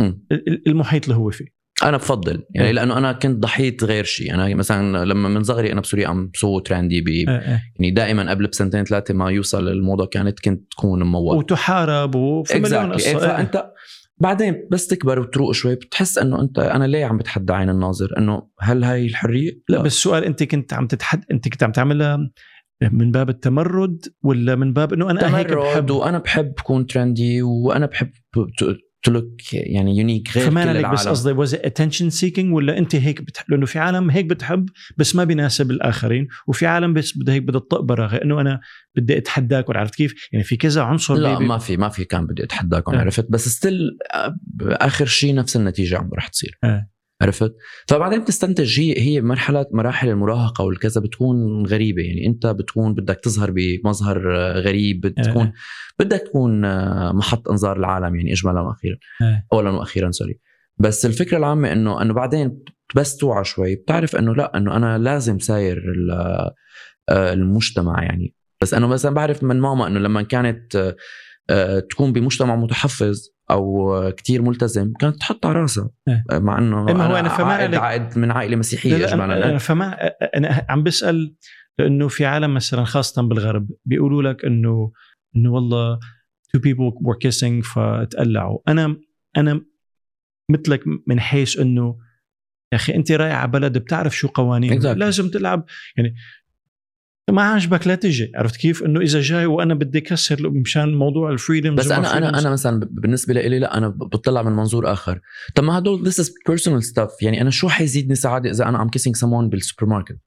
ال- المحيط اللي هو فيه أنا بفضل يعني إيه. لأنه أنا كنت ضحيه غير شيء أنا مثلا لما من صغري أنا بسوريا عم so trendy ب آه، آه. يعني دائما قبل بسنتين ثلاثة ما يوصل الموضه كانت كنت تكون ممول وتحارب وفي مليون. إيه، قصة. فأنت بعدين بس تكبر وتروق شوي بتحس إنه أنت أنا ليه عم بتحدى عين الناظر إنه هل هاي الحرية؟ لا بس السؤال أنت كنت عم تتحد أنت كنت عم تعملها من باب التمرد ولا من باب إنه أنا هيك بحب وأنا بحب كون ترندي وأنا بحب تلوك يعني يونيك غير فما عليك العالم بس قصدي it attention seeking ولا أنت هيك بتحب لأنه في عالم هيك بتحب بس ما بيناسب الآخرين وفي عالم بس بدها هيك بدها تطق إنه أنا بدي أتحداك ولا عرفت كيف؟ يعني في كذا عنصر لا ما في ما في كان بدي اتحداكم آه. عرفت؟ بس still آخر شيء نفس النتيجة عم رح تصير. آه. عرفت؟ فبعدين بتستنتج هي هي مرحلة مراحل المراهقة والكذا بتكون غريبة. يعني أنت بتكون بدك تظهر بمظهر غريب بتكون آه. بدك تكون آه، محط انظار العالم يعني اجمالا وأخيرا. آه. اولا وأخيرا sorry بس الفكرة العامة إنه إنه بعدين بس توعى شوي. بتعرف إنه لأ إنه أنا لازم ساير ال- آه، المجتمع يعني. بس انه مثلا بعرف من ماما إنه لما كانت آه، تكون بمجتمع متحفظ أو آه، كتير ملتزم كانت تحط على راسها إيه. آه، مع إنه إيه، ما هو أنا فما عائد. عائد من عائلة مسيحية لا اجمالا أنا, فما أنا عم بسأل لأنه في عالم مثلا خاصة بالغرب بيقولوا لك انه إنه والله two people were kissing فتقلعوا أنا أنا مثلك من حيث إنه يا أخي أنت رايح على بلد بتعرف شو قوانين Exactly. لازم تلعب يعني ما عجبك لا تجي. عرفت كيف؟ إنه إذا جاي وأنا بدي كسر مشان موضوع ال freedom بس أنا أنا أنا مثلا بالنسبة لي لا أنا بطلع من منظور آخر. طب ما هدول this is personal stuff. يعني أنا شو حيزيدني سعادة إذا أنا I'm kissing someone بالسوبر ماركت.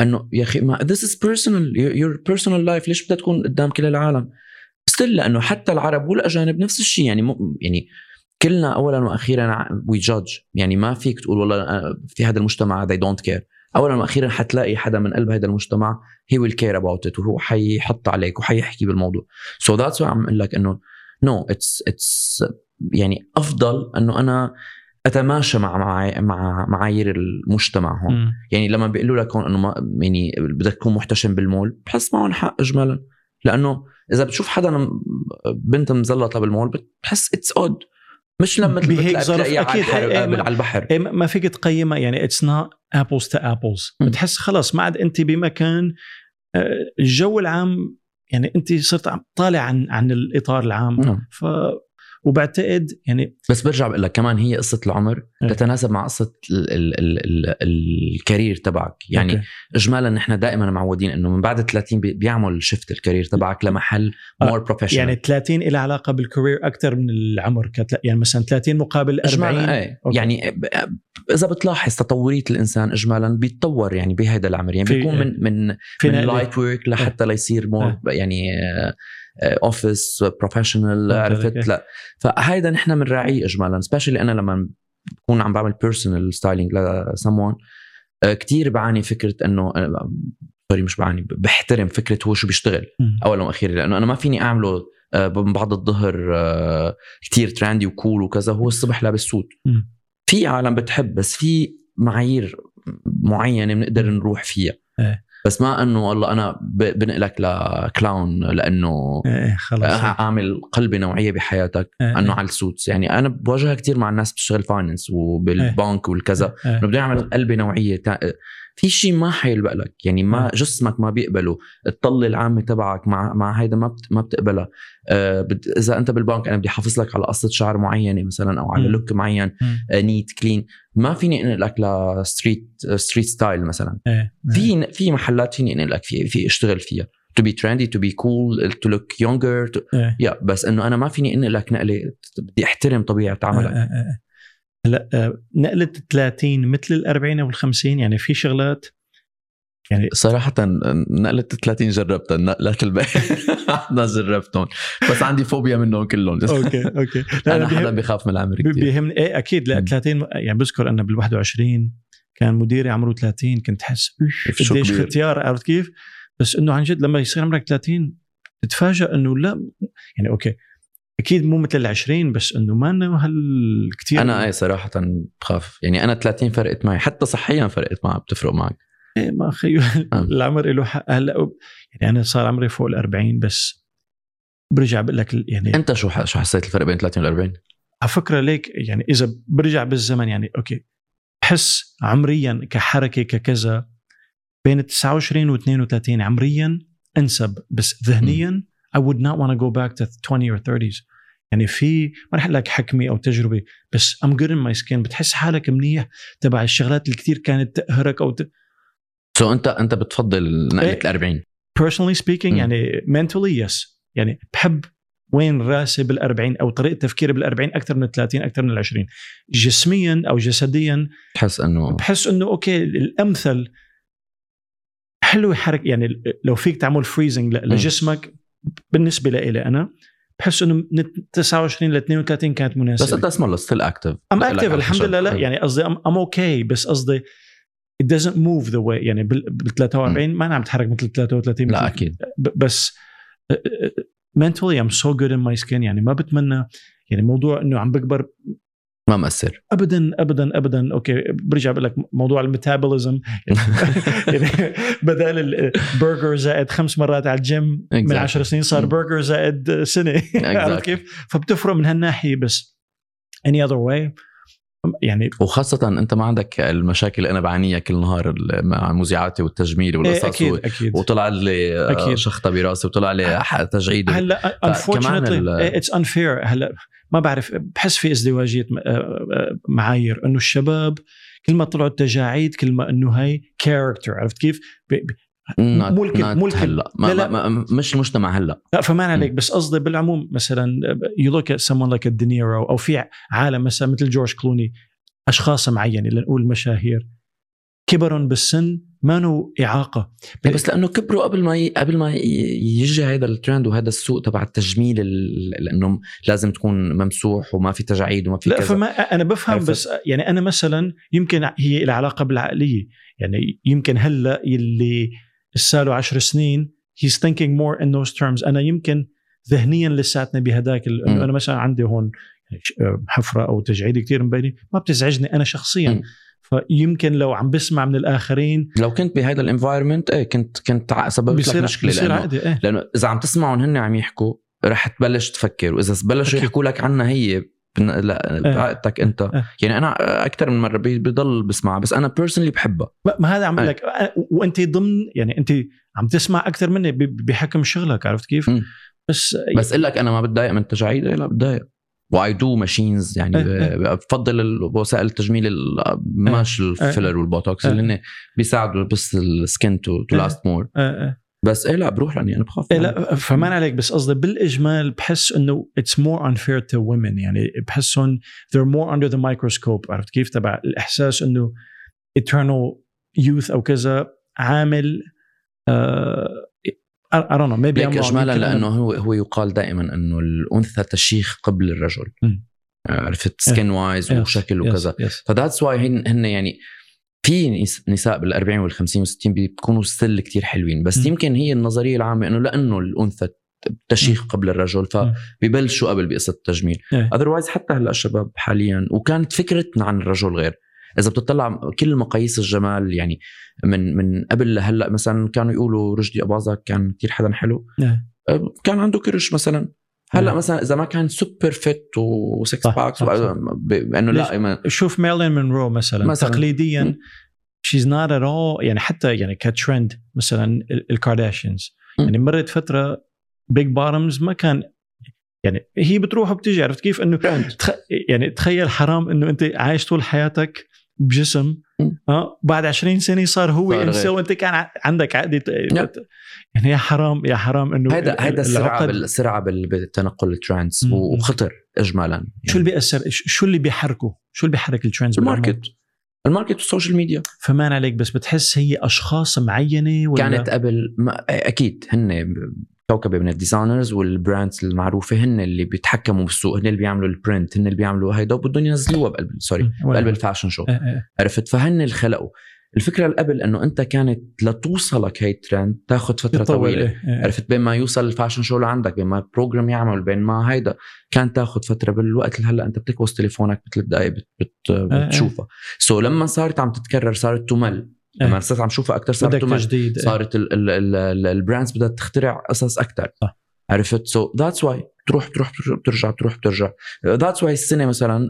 إنه يا أخي ما is personal. Your- your personal life ليش بدها تكون قدام كل العالم؟ still لأنه حتى العرب والأجانب نفس الشيء. يعني م... يعني كلنا اولا وأخيرا وي جادج يعني ما فيك تقول والله أنا في هذا المجتمع they don't care. اولا وأخيرا حتلاقي حدا من قلب هذا المجتمع he will care about it وهو حيحط عليك وحيحكي بالموضوع. So that's why عم أقول لك إنه no it's it's يعني أفضل إنه أنا أتماشى مع مع مع معايير المجتمع هون. يعني لما بيقولوا لك هون إنه ما يعني بدك تكون محتشم بالمول بحس معهم حق اجمالا. لأنه إذا بتشوف حدا بنت مزلطة بالمول بتحس it's odd مش لما بهيك مثل ظرف. على أكيد، البحر إيه، ما- على البحر. إيه ما فيك تقيمها. يعني it's not apples to apples. بتحس خلص ما عاد انت بمكان آه، الجو العام يعني انت صرت عم طالع عن عن الإطار العام نعم. وبعتقد يعني بس برجع بقول لك كمان هي قصة العمر إيه. تتناسب مع قصة ال ال ال ال ال career تبعك يعني okay. اجمالا نحن دائما معودين إنه من بعد 30 بي- بيعمل shift ال career تبعك لمحل آه، more professional يعني 30 لها علاقة بال career أكثر من العمر كتلا يعني مثلا 30 مقابل 40 اجمالا إيه. يعني إذا بتلاحظ تطورية الإنسان اجمالا بيتطور يعني بهذا العمر يعني بيكون من من من نقلة. light work لحتى ليصير more آه. يعني office professional فهمت عليك. عرفت لا فهيدا نحن بنراعيه اجمالا specially أنا لما بكون عم بعمل personal styling ل someone كثير بعاني فكرة إنه sorry مش بعاني بحترم فكرة هو شو بيشتغل. اولا وأخيرا لأنه أنا ما فيني أعمله آه، بعد الظهر آه، كتير trendy و cool وكذا هو الصبح لابس suit. في عالم بتحب بس في معايير معينة بنقدر نروح فيها إيه. بس ما إنه والله أنا بنقلك ل clown لأنه إيه خلص أعمل قلبة نوعية بحياتك إيه، إنه إيه. على ال suits يعني أنا بواجهها كثير مع الناس بتشتغل finance وبالبنك والكذا إيه. إنه بدي أعمل قلبة نوعية. في شيء ما حيلبق لك يعني ما إيه. جسمك ما بيقبله الطلة العامة تبعك مع مع هيدا ما بت... ما بتقبلها آه بت... إذا أنت بالبنك أنا بدي احافظ لك على قصة شعر معينة مثلا أو على. look معين. آه neat clean ما فيني انقلك ل street street style مثلا إيه في في محلات فيني انقلك في في أشتغل فيها to be trendy to be cool to look younger to... إيه. يا بس إنه أنا ما فيني انقلك نقلة بدي أحترم طبيعة عملك آه، آه، آه. هلا آه، نقلة 30 مثل ال 40 أو ال 50 يعني في شغلات يعني صراحة نقلة 30 جربتها نقلات الباقي ما جربتهم بس عندي فوبيا منهم كلهم okay okay لا أنا أنا حدا بيخاف من العمر كثير بيهمني إيه أكيد لا مم. 30 يعني بذكر أنا بال 21 كان مديري عمره 30 كنت احس "إيش، شو قديش. ختيار عرفت كيف؟ بس إنه عن جد لما يصير عمرك 30 تتفاجئ إنه لا يعني okay أكيد مو مثل ال 20 بس إنه ما إنه هالكثير أنا إيه صراحة بخاف. يعني أنا 30 فرقت معي حتى صحيا فرقت معي بتفرق معك. إيه ما خيو العمر له حق. هلأ يعني أنا صار عمري فوق ال 40 بس برجع بقول لك يعني أنت شو شو حسيت الفرق بين 30 وال 40 على فكرة ليك يعني إذا برجع بالزمن يعني okay بحس عمريا كحركة ككذا بين ال 29 و 32 عمريا أنسب بس ذهنيا I would not want to go back to 20 or 30s يعني في ما رح لك حكمة أو تجربة بس good in my skin بتحس حالك منيح تبع الشغلات اللي كثير كانت تقهرك أو ت... سو أنت أنت بتفضل نقلة إيه. ال 40 personally speaking مم. يعني mentally yes يعني بحب وين راسي بال 40 أو طريقة تفكيري بال 40 أكثر من ال 30 أكثر من ال 20 جسميا أو جسديا بتحس إنه بحس إنه okay الأمثل حلو حركه يعني لو فيك تعمل freezing لجسمك بالنسبة لي أنا بحس إنه من 29 ل 32 كانت بس مناسبه انت اسمه still active I'm active الحمد لله لا يعني قصدي I'm okay بس قصدي it doesn't move the way يعني بال بال 43 ما أنا عم اتحرك مثل 33 لا أكيد. بس mentally I'm so good in my skin يعني ما بتمنى يعني موضوع إنه عم بكبر ما مأثر. ابدا ابدا ابدا. okay برجع بقول لك موضوع ال metabolism. يعني بدل البرجر زائد خمس مرات على الجيم من Exactly. عشر سنين صار Mm. برجر زائد سنة. عرفت كيف؟ فبتفرق من هالناحية بس. Any other way يعني وخاصة أنت ما عندك المشاكل اللي أنا بعانيها كل نهار مع مذيعاتي والتجميل إيه والقصص أكيد و- أكيد وطلع لي آه، أكيد. شخطة براسي وطلع لي تجعيد هلأ unfortunately ال- it's unfair هلأ ما بعرف بحس في ازدواجية م- آه، آه، معايير إنه الشباب كل ما طلعوا التجاعيد كل ما إنه هي كاركتر عرفت كيف؟ الكل- not مو الكل. هلا ما لا، لا. ما مش المجتمع هلا لا فما عليك. بس قصدي بالعموم مثلا at someone like a De Niro أو في عالم مثلا مثل جورج كلوني أشخاص معينة لنقول مشاهير كبرهم بالسن ما نو إعاقة بس لأنه كبروا قبل ما ي... قبل ما يجي هذا الترند وهذا السوق تبع التجميل ال- لأنه لازم تكون ممسوح وما في تجاعيد وما في لا كذا فما أنا بفهم عرفت؟ بس يعني أنا مثلا يمكن هي لها علاقة بالعقلية يعني يمكن هلا يلي لساله عشر سنين he's thinking more in those terms أنا يمكن ذهنيا لساتني بهداك. إنه أنا مثلا عندي هون حفرة أو تجعيد كثير مبينه ما بتزعجني أنا شخصيا م. فيمكن لو عم بسمع من الآخرين لو كنت بهذا ال environment إيه كنت كنت سببت لك مشكلة لأنه إيه لأنه إذا عم تسمعهم هن عم يحكوا رح تبلش تفكر وإذا بلشوا. يحكوا لك عنها هي إيه. بعقدتك أنت إيه. يعني أنا أكثر من مرة بضل بسمعها بس أنا personally بحبها ما هذا عم بقول أي. لك وأنت ضمن يعني أنت عم تسمع أكثر مني بحكم شغلك عرفت كيف؟ مم. بس بس أقول لك أنا ما بتضايق من التجاعيد لا بتضايق why do machines يعني إيه، ب- بفضل وسائل التجميل ال- مش ال filler والبوتوكس إيه. اللي هن بيساعدوا بس ال skin to إيه. last more. بس إيه لا بروح لأني أنا بخاف إيه لا فمان عليك بس قصدي بالإجمال بحس إنه it's more unfair to women يعني بحسهم they're more under the microscope عرفت كيف تبع الإحساس إنه eternal youth أو كذا عامل uh, I don't know maybe ليك. اجمالا لأنه هو هو يقال دائما إنه الأنثى تشيخ قبل الرجل. عرفت skin wise وشكل وكذا. ف that's why هن هن يعني في نس- نساء بال 40 وال 50 وال 60 بيكونوا still كتير حلوين بس مم. يمكن هي النظرية العامة إنه لأنه الأنثى تشيخ قبل الرجل فبيبلشوا قبل بقصة التجميل. otherwise حتى هلأ الشباب حاليا وكانت فكرتنا عن الرجل غير إذا بتطلع كل مقاييس الجمال يعني من من قبل لهلأ مثلا كانوا يقولوا رشدي أباظة كان كثير حدا حلو إيه. كان عنده كرش مثلا هلأ إيه. مثلا إذا ما كان super fit و six packs. انه؟ لا شوف مارلين مونرو مثلا, مثلاً. تقليديا she's not at all يعني حتى يعني كترند مثلا ال- الكارداشيانز. يعني مرت فترة big bums ما كان يعني هي بتروح وبتيجي عرفت كيف إنه تخ... يعني تخيل حرام إنه أنت عايش طول حياتك بجسم. آه بعد 20 سنة صار هو إنسى. وأنت كان عندك عقده نعم. يعني يا حرام يا حرام إنه هيدا هيدا ال- السرعة بال- بالتنقل ال trends. وخطر اجمالا يعني شو اللي بيأثر ش- شو اللي بيحركه شو اللي بيحرك بالعموم؟ ال market ال market وال social media فمان عليك بس بتحس هي أشخاص معينة ولا كانت قبل ما أكيد هن كوكبه من ال designers وال brands المعروفة هن اللي بيتحكموا بالسوق هن اللي بيعملوا ال print هن اللي بيعملوا هيدا وبدهم ينزلوها بقلب sorry بقلب ال fashion show. إيه إيه. عرفت؟ فهن اللي خلقوا. الفكرة اللي قبل إنه أنت كانت لتوصلك هي الترند تاخذ فترة طويلة. إيه، إيه. عرفت؟ بين ما يوصل ال fashion show لعندك بين ما ال program يعمل بين ما هيدا. كان تاخذ فترة بالوقت اللي هلأ أنت بتكبس تليفونك بثلاث دقائق بت بت إيه. بتشوفها. so لما صارت عم تتكرر صارت تمل. إيه. لما صرت عم شوفها أكثر صارت تجديد إيه. صارت ال- ال- ال- ال- ال brands بدها تخترع قصص أكثر صح. عرفت so that's why تروح تروح بترجع تروح بترجع that's why السنة مثلا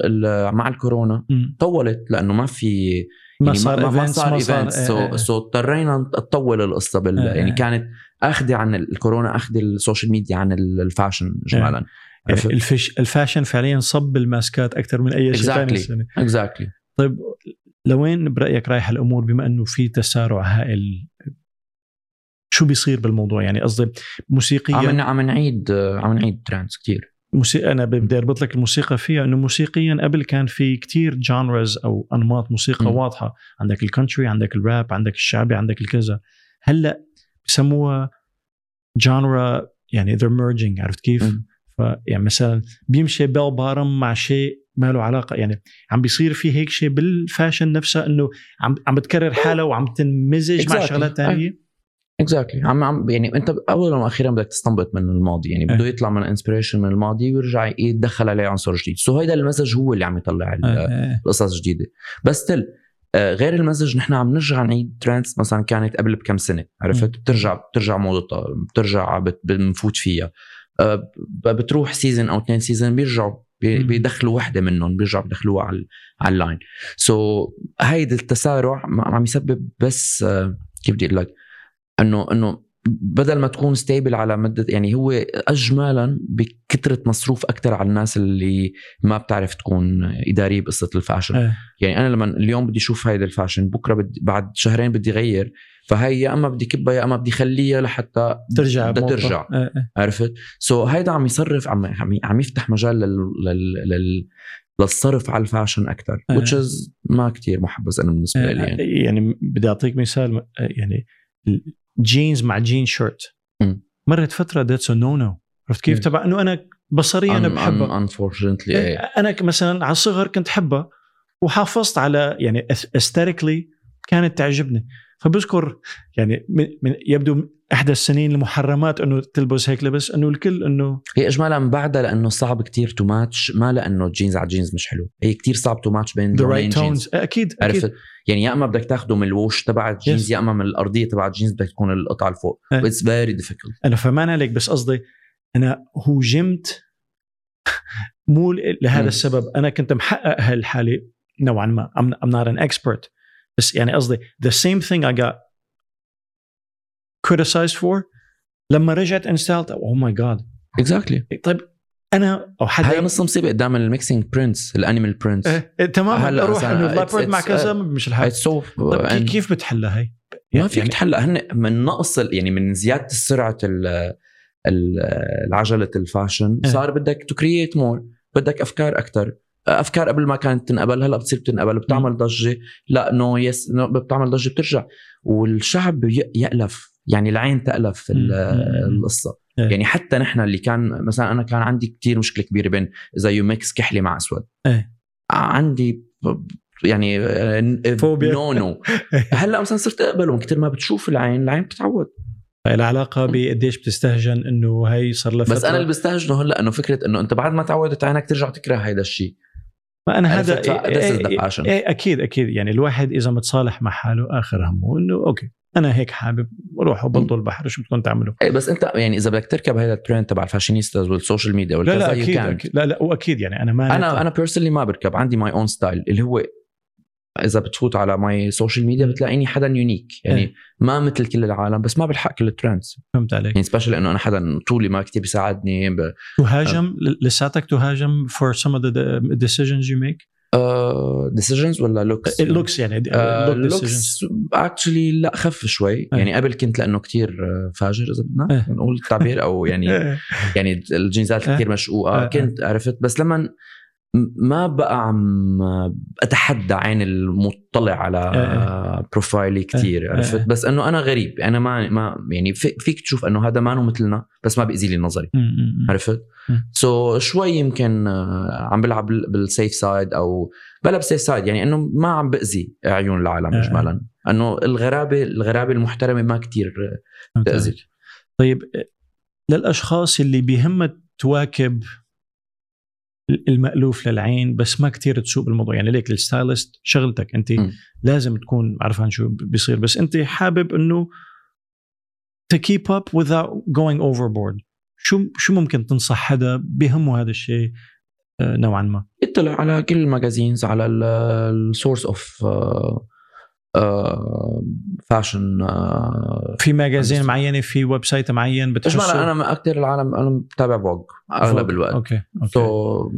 مع الكورونا مم. طولت لأنه ما في ما يعني صار ما, ما صار ما صار- events إيه، so. so اضطرينا نطول القصة بال إيه، يعني إيه. كانت آخذة عن الكورونا آخذة ال social media عن ال- ال fashion اجمالا يعني عرفت ال fash ال fashion فعليا صب الماسكات أكثر من أي شيء Exactly. ثاني exactly طيب لوين برأيك رايح الأمور بما أنه في تسارع هائل شو بيصير بالموضوع يعني قصدي عم موسيقيا عم نعيد عم نعيد trends كثير موسيقى أنا بدي أربط لك الموسيقى فيها إنه موسيقيا قبل كان في كتير genres أو أنماط موسيقى م. واضحة عندك ال country عندك الراب عندك الشعبي عندك الكذا هلأ بسموها genre يعني they're merging عرفت كيف؟ م. فيعني مثلا بيمشي بيل بارم مع شيء ما له علاقة يعني عم بيصير في هيك شيء بال fashion نفسها إنه عم عم بتكرر حالها وعم تنمزج مع Exactly. شغلات ثانية exactly عم عم يعني أنت اولا وأخيرا بدك تستنبط من الماضي يعني بده إيه. يطلع من inspiration من الماضي ويرجع يتدخل عليه عنصر جديد so هيدا المزج هو اللي عم يطلع ال- آه، القصص جديده بس still غير المزج نحن عم نرجع نعيد trends مثلا كانت قبل بكم سنة عرفت. بترجع بترجع موضتها بترجع بت- بنفوت فيها آه، بتروح season أو اثنين season بيرجعوا. بيدخلوا وحدة منهم بيرجعوا بدخلوها على على ال line. so هيدا التسارع عم عم يسبب بس آه، كيف بدي أقول لك؟ انه إنه بدل ما تكون stable على مدة يعني هو اجمالا بكثرة مصروف أكثر على الناس اللي ما بتعرف تكون إدارية بقصة ال fashion آه. يعني أنا لما اليوم بدي أشوف هيدا ال fashion بكرة بدي بعد شهرين بدي غير فهي يا أما بدي كبها يا أما بدي خليها لحتى ترجع بدها. ترجع آه. عرفت so so هيدا عم يصرف عم عم, عم يفتح مجال لل, لل, لل للصرف على ال fashion أكثر آه. which is ما كتير محبذ أنا بالنسبة لي يعني يعني بدي أعطيك مثال يعني جينز مع jean shirt مم. مرت فترة that's no no عرفت كيف. تبع إنه أنا بصريا أنا بحبها إيه، إيه أنا مثلا على الصغر كنت حبها وحافظت على يعني aesthetically كانت تعجبني. فبذكر يعني من- يبدو إحدى السنين المحرمات إنه تلبس هيك لبس إنه الكل إنه هي اجمالا بعدها لأنه صعب كتير تو ماتش ما لأنه جينز على جينز مش حلو. هي كتير صعب to match بين the right tones أكيد عرفت؟ يعني يا إما بدك تاخده من الوش تبع الجينز Yes. يا إما من الأرضية تبع الجينز بدك تكون القطعة الفوق إيه. it's very difficult أنا فهمان عليك بس قصدي أنا هوجمت مو لهذا مم. السبب. أنا كنت محقق هالحالة نوعا ما. I'm, I'm not an expert. بس يعني قصدي the same thing I got criticized for لما رجعت انستالت اوه ماي جاد اكزاكتلي طيب أنا أو حدا هاي نص مصيبه قدام الميكسينج برنس الانيمال إيه تمام هلا أروح إنه لابورد مع it's- كذا مش الحال. سو طيب كي- كيف بتحلها هي؟ ما فيك يعني- تحلق هن من نقص يعني من زيادة سرعة ال- ال- العجلة ال fashion إيه. صار بدك to create more بدك أفكار أكثر أفكار قبل ما كانت تنقبل هلا بتصير تنقبل بتعمل ضجة. لا no yes بتعمل ضجة بترجع. والشعب يألف. يعني العين تألف في ال- مم. القصة إيه. يعني حتى نحن اللي كان مثلا أنا كان عندي كتير مشكلة كبيرة بين إذا you mix كحلي مع أسود إيه. عندي يعني فوبيا. no no هلأ مثلا صرت أقبلهم كثير ما بتشوف العين العين بتتعود العلاقة بقديش بتستهجن إنه هي صار لها بس. أنا اللي بستهجنه هلأ إنه فكرة إنه أنت بعد ما تعودت عينك ترجع تكره هذا الشيء ما أنا هذا this is the fashion. إيه أكيد أكيد يعني الواحد إذا متصالح مع حاله آخر همه إنه أوكي أنا هيك حابب روحوا بلطوا البحر شو بدكم تعملوا. إيه بس أنت يعني إذا بدك تركب هذا الترند تبع ال fashionistas وال social media لا والكذا لا أكيد, can't. أكيد. لا لا وأكيد يعني أنا ما أنا أنا personally ما بركب عندي my own style اللي هو إذا بتفوت على my social media بتلاقيني حدا unique يعني إيه. ما مثل كل العالم بس ما بلحق كل ال trends فهمت عليك. يعني special إنه أنا حدا طولي ما كتير بيساعدني ب... تهاجم لساتك تهاجم for some of the decisions you make decisions ولا looks؟ looks يعني look decisions لوكس actually لا خف شوي يعني قبل كنت لأنه كتير فاجر إذا بدنا. نقول التعبير أو يعني. يعني الجينزات. كثير مشقوقة. كنت عرفت بس لما ما بقى عم أتحدى عين المطلع على profile ي كثير عرفت إيه. بس إنه أنا غريب أنا ما ما يعني في- فيك تشوف إنه هذا ما مثلنا بس ما بيأذي لي نظري. عرفت؟ so so, شوي يمكن آه، عم بلعب بال safe side أو بلا بال safe side يعني إنه ما عم بأذي عيون العالم آه. اجمالا إنه الغرابة الغرابة المحترمة ما تأذي. عليك. طيب للأشخاص اللي بيهمها تواكب المألوف للعين بس ما كتير تسوق بالموضوع. يعني ليك ال stylist شغلتك أنت م. لازم تكون عارفان شو بيصير بس أنت حابب إنه to keep up without going overboard. شو شو ممكن تنصح حدا بيهمه هذا الشيء؟ آه، نوعا ما. اطلع على كل ال magazines على ال source of fashion في magazine. معينة؟ في website معين بتحسه؟ أنا أكثر العالم أنا بتابع Vogue أغلب الوقت. okay okay. so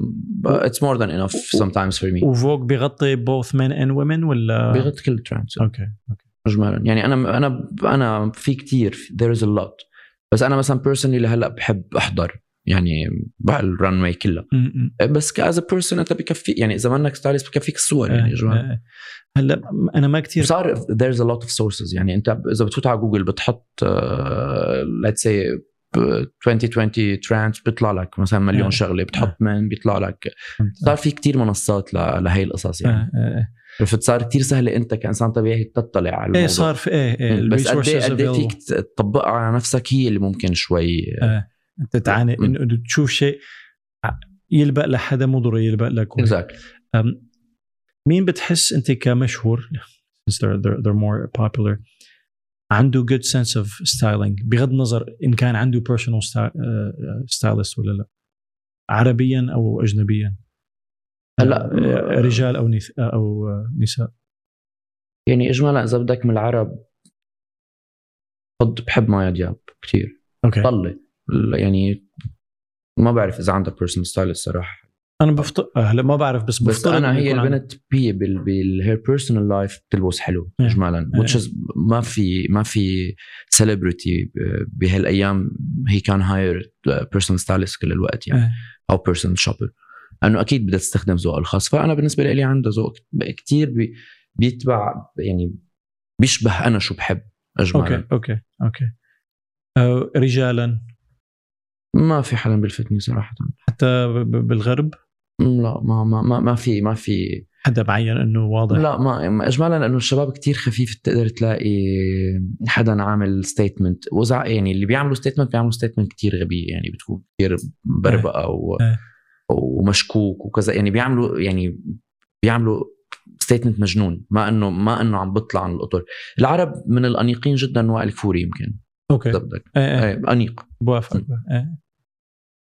it's more than enough sometimes for me. و Vogue بيغطي both men and women ولا؟ بيغطي كل ال trends okay okay. اجمالا. يعني أنا أنا أنا في كتير there is a lot. بس أنا مثلا personally لهلأ بحب أحضر يعني ال runway كلها م. بس ك as person أنت بكفي يعني إذا منك stylist بكفيك الصور يعني يا جماعة آه، آه. هلأ أنا ما كثير صار there's a lot of sources يعني أنت إذا بتفوت على جوجل بتحط uh, let's say ب 2020 trends بيطلع لك مثلا مليون آه. شغلة بتحط من بيطلع لك صار في كتير منصات ل- لهي القصص يعني آه، آه. عرفت صار كتير سهله أنت كإنسان طبيعي تطلع على الموضوع إيه صار في إيه مم. بس قد إيه available. فيك تطبقها على نفسك هي اللي ممكن شوي آه. أنت تعاني. انه تشوف شيء يلبق لحدا مو ضروري يلبق لك مين بتحس أنت كمشهور؟ Since they're, they're, they're more popular. عنده good sense of styling بغض النظر إن كان عنده personal sty- آه، stylist ولا لا. عربيا أو اجنبيا؟ هلا آه، رجال أو نث- أو آه، نساء؟ يعني اجمالا إذا بدك من العرب بحب بحب مايا دياب كثير okay. طلي. يعني ما بعرف إذا عندها personal style الصراحة. أنا بفط... آه، هلا ما بعرف بس بس أنا هي البنت هي بال her personal life بتلبس حلو إيه. اجمالا إيه. which is ما في ما في celebrity بهالأيام هي كان hire personal stylist كل الوقت يعني إيه. أو personal shopper أنه أكيد بدها تستخدم ذوقها الخاص. فأنا بالنسبة لي عندها ذوق كثير بي بيتبع يعني بيشبه أنا شو بحب اجمالا. أوكي أوكي أوكي. آه، رجالا. ما في حدا بيلفتني صراحة. حتى بالغرب؟ لا ما ما ما, ما في ما في. حدا معين إنه واضح. لا ما ما- اجمالا لأنه الشباب كتير خفيف تقدر تلاقي حدا عامل statement وزع يعني اللي بيعملوا statement بيعملوا statement كتير غبيه يعني بتكون كتير بربقه و إيه. ومشكوك وكذا. يعني بيعملوا يعني بيعملوا statement مجنون. ما انه ما إنه عم بطلع عن القطر العرب من الأنيقين جدا وائل كفوري يمكن. okay. بدك إيه إيه، انيق بوافق إيه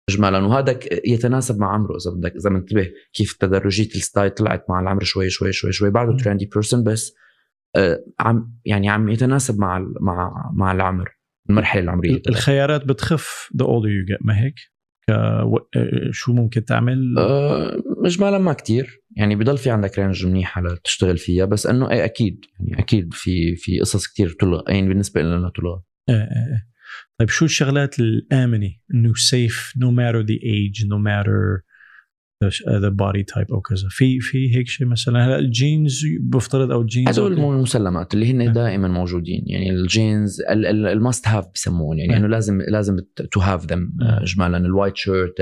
اجمالا وهذا يتناسب مع عمره إذا بدك إذا منتبه كيف تدرجية ال style طلعت مع العمر شوي شوي شوي شوي بعده مم. trendy person بس آه، عم يعني عم يتناسب مع مع مع العمر المرحلة العمرية. الخيارات بتخف the older you get ما هيك؟ و- شو ممكن تعمل؟ اجمالا ما كتير يعني بضل في عندك range منيحة لتشتغل فيها بس إنه إيه أكيد يعني أكيد في في قصص كتير تلغى يعني بالنسبة لنا تلغى إيه إيه إيه. طيب شو الشغلات الآمنة؟ إنه safe no matter the age no matter the body type أو كذا في في هيك شيء مثلا هلا الجينز بفترض أو الجينز هدول أو- المسلمات اللي هن نعم. دائما موجودين يعني الجينز ال must-have بسموهم يعني نعم. إنه لازم لازم to have them نعم. اجمالا ال white shirt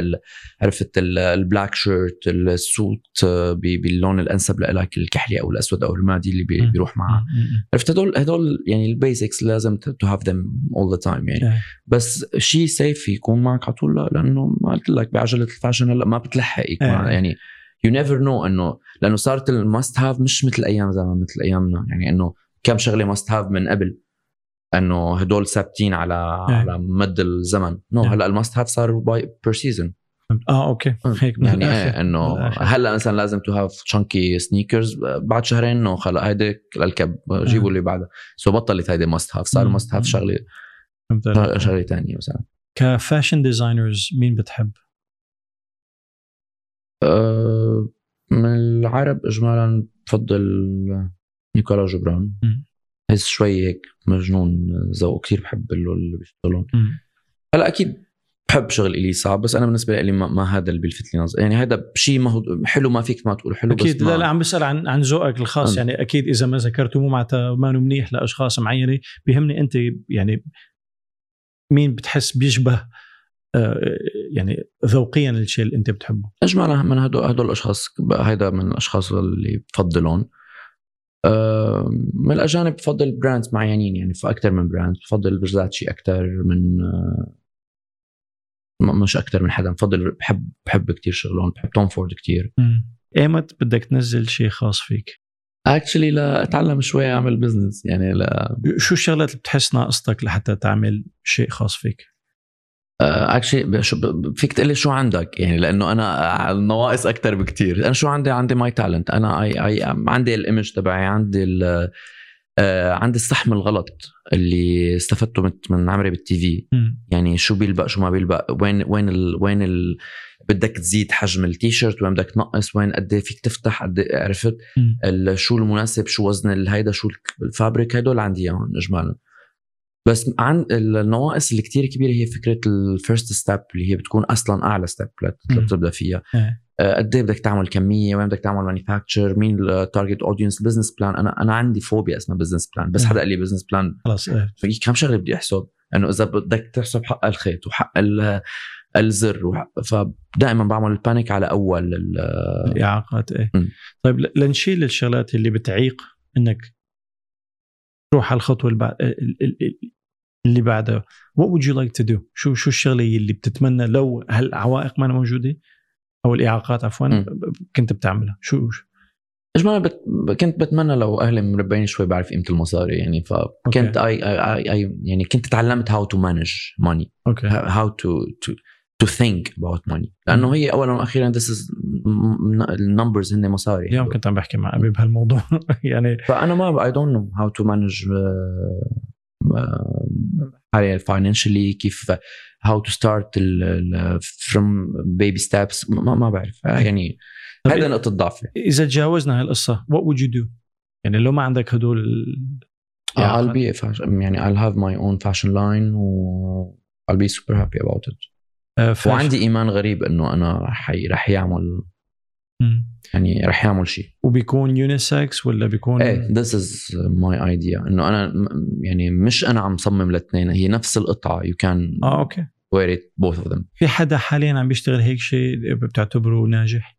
عرفت ال black shirt ال suit باللون الأنسب لك الكحلي أو الأسود أو الرمادي اللي مم. بيروح معه عرفت هدول هدول يعني ال basics لازم to have them all the time يعني. بس شيء safe يكون معك على طول لا لأنه ما قلت لك بعجلة ال fashion هلا ما بتلحق يكون. يعني you never know إنه لأنه صارت ال must-have مش مثل أيام زمان مثل أيامنا يعني إنه كم شغلة must-have من قبل إنه هدول ثابتين على إيه. على مد الزمن no إيه. هلأ ال must-have صار by per season آه okay هيك من يعني. إيه إنه. هلأ مثلا لازم to have chunky sneakers بعد شهرين إنه خلص هيدي للكب جيبوا اللي بعدها so بطلت هيدي must-have صار. must-have شغلة. شغلة ثانية مثلا ك fashion designers مين بتحب؟ أه، من العرب اجمالا بفضل نيكولا جبران. بحس شوي هيك مجنون ذوقه كثير بحب اللي بيشتغلون. هلا أكيد بحب شغل إلي صعب بس أنا بالنسبة لي ما, ما هذا اللي بيلفت لي نظر يعني هذا شيء ما هو حلو ما فيك ما تقول حلو أكيد بس لا لا عم بسأل عن عن ذوقك الخاص أم. يعني أكيد إذا ما ذكرته مو معناتها ما منيح لأشخاص معينة بيهمني أنت يعني مين بتحس بيشبه آه، يعني ذوقيا الشيء اللي أنت بتحبه. اجمالا من هدول هدول الأشخاص هيدا من الأشخاص اللي بفضلهم. أه، من الأجانب بفضل brands معينين يعني في أكثر من brand بفضل فيرساتشي أكثر من م- مش أكثر من حدا بفضل بحب بحب كثير شغلهم بحب توم فورد كثير إيمت بدك تنزل شيء خاص فيك؟ actually لا أتعلم شوي أعمل business يعني لا. شو الشغلات اللي بتحس ناقصتك لحتى تعمل شيء خاص فيك؟ actually فيك تقول لي شو عندك يعني لأنه أنا النواقص أكثر بكتير. أنا شو عندي؟ عندي ماي تالنت أنا اي اي عندي الايمج تبعي عندي ال- آه، عندي الصحم الغلط اللي استفدته من- عمري بالتي في. يعني شو بيلبق شو ما بيلبق. وين وين ال وين ال بدك تزيد حجم التيشيرت؟ وين بدك تنقص؟ وين قد إيه فيك تفتح؟ قد إيه عرفت؟ شو المناسب؟ شو وزن ال- هيدا شو الفابريك؟ هدول عندي إياهم اجمالا. بس عن النواقص اللي كتير كبيرة هي فكرة ال first step اللي هي بتكون أصلا أعلى step. لتبدا فيها إيه. آه، قد إيه بدك تعمل كمية وين بدك تعمل manufacture مين ال target audience business plan أنا أنا عندي فوبيا اسمها business plan بس. حدا قال لي business plan. في كم شغلة بدي أحسب إنه إذا بدك تحسب حق الخيط وحق ال- الزر وحق فدائما بعمل ال panic على أول ال- الإعاقات إيه مم. طيب لنشيل الشغلات اللي بتعيق إنك تروح على الخطوه اللي بعد ال- ال- ال- اللي بعدها what would you like to do? شو شو الشغلة اللي بتتمنى لو هالعوائق ما موجودة؟ أو الإعاقات عفوا. كنت بتعملها. شو شو- اجمالا بت... كنت بتمنى لو أهلي مربيني شوي بعرف قيمة المصاري يعني فكنت I I يعني كنت تعلمت how to manage money okay. how to to to think about money لأنه هي اولا وأخيرا this is ال numbers هن مصاري. اليوم كنت عم بحكي مع أبي بهالموضوع. يعني فأنا ما I don't know how to manage حاليا financially كيف how to start from baby steps ما ما بعرف. يعني طب هذا نقطة ضعفي. إذا تجاوزنا هالقصة what would you do يعني لو ما عندك هدول ال- I'll be a fashion يعني I'll have my own fashion line و I'll be super happy about it. آه، فاش- وعندي إيمان غريب إنه أنا حي رح يعمل مم. يعني رح يعمل شيء. وبيكون يونيسكس ولا بيكون إيه this is my idea. إنه أنا يعني مش أنا عم صمم الاثنين هي نفس القطعة. You can آه أوكي. it both of them. في حدا حاليا عم بيشتغل هيك شيء بتعتبره ناجح؟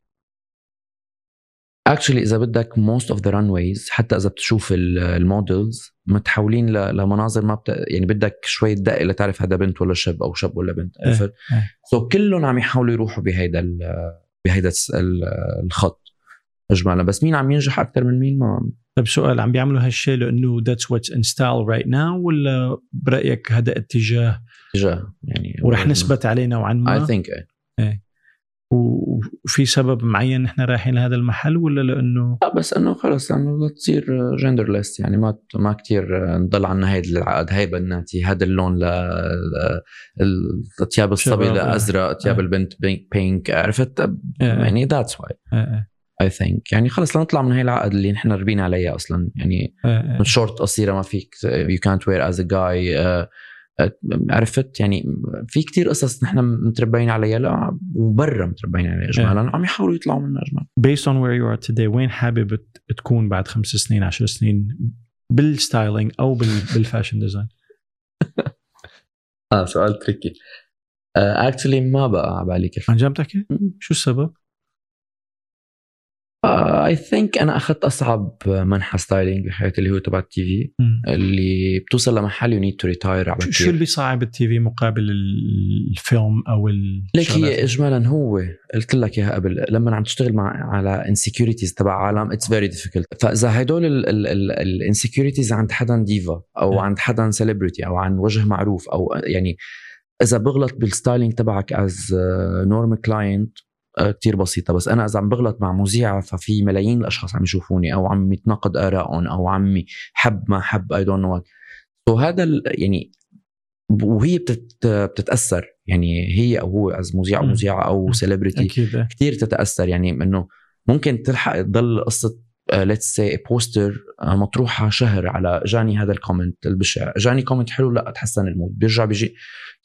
Actually إذا بدك most of the runways حتى إذا بتشوف ال- المودلز متحولين لمناظر ما بت... يعني بدك شوية دقة لتعرف هذا بنت ولا شاب أو شاب ولا بنت إيه، عرفت؟ إيه. سو كلهم عم يحاولوا يروحوا بهيدا ال... بهيدا الخط اجمالا بس مين عم ينجح أكثر من مين ما طيب سؤال عم بيعملوا هالشيء لأنه that's what's in style right now ولا برأيك هذا اتجاه اتجاه يعني ورح نثبت عليه نوعا اي ما ثينك إيه. وفي سبب معين نحن رايحين لهذا المحل ولا لأنه؟ لا بس إنه خلص انه تصير جندرلس يعني ما ما كثير نضل عنا هيدي العقد هي بناتي هذا اللون ل ثياب الصبي لازرق ثياب آه. البنت بينك عرفت؟ آه. يعني ذاتس واي اي ثينك يعني خلص لنطلع من هي العقد اللي نحن ربينا عليها أصلا يعني من شورت قصيرة ما فيك يو كانت وير از ا جاي عرفت يعني في كتير قصص نحن متربيين عليها لا وبرا متربيين عليها اجمالا عم يحاولوا يطلعوا منها اجمالا. Based on where you are today وين حابب تكون بعد خمس سنين عشر سنين؟ بالستايلينج أو بالفاشن ديزاين. آه سؤال tricky actually uh, ما بقى على بالي كيف. عن جد بتحكي؟ شو السبب؟ I uh, think أنا أخذت أصعب منحى styling بحياتي اللي هو تبع ال TV. اللي بتوصل لمحل you need to retire على شو اللي بيصعب ال TV مقابل الفيلم أو like هي اجمالا هو قلت لك إياها قبل لما عم تشتغل مع على insecurities تبع عالم it's very difficult فإذا هدول ال insecurities عند حدا ديفا أو عند حدا celebrity أو عن وجه معروف أو يعني إذا بغلط بال styling تبعك as normal client آه، كتير بسيطة بس أنا إذا عم بغلط مع مذيعة ففي ملايين الأشخاص عم يشوفوني أو عم يتناقض آرائهم أو عم حب ما حب I don't know وهذا يعني وهي بتت بتتأثر يعني هي أو هو as مذيع أو مذيعة أو celebrity كثير تتأثر يعني إنه ممكن تلحق تضل قصة let's say poster مطروحة شهر على جاني هذا ال comment البشع. جاني comment حلو لا تحسن ال mood بيرجع بيجي.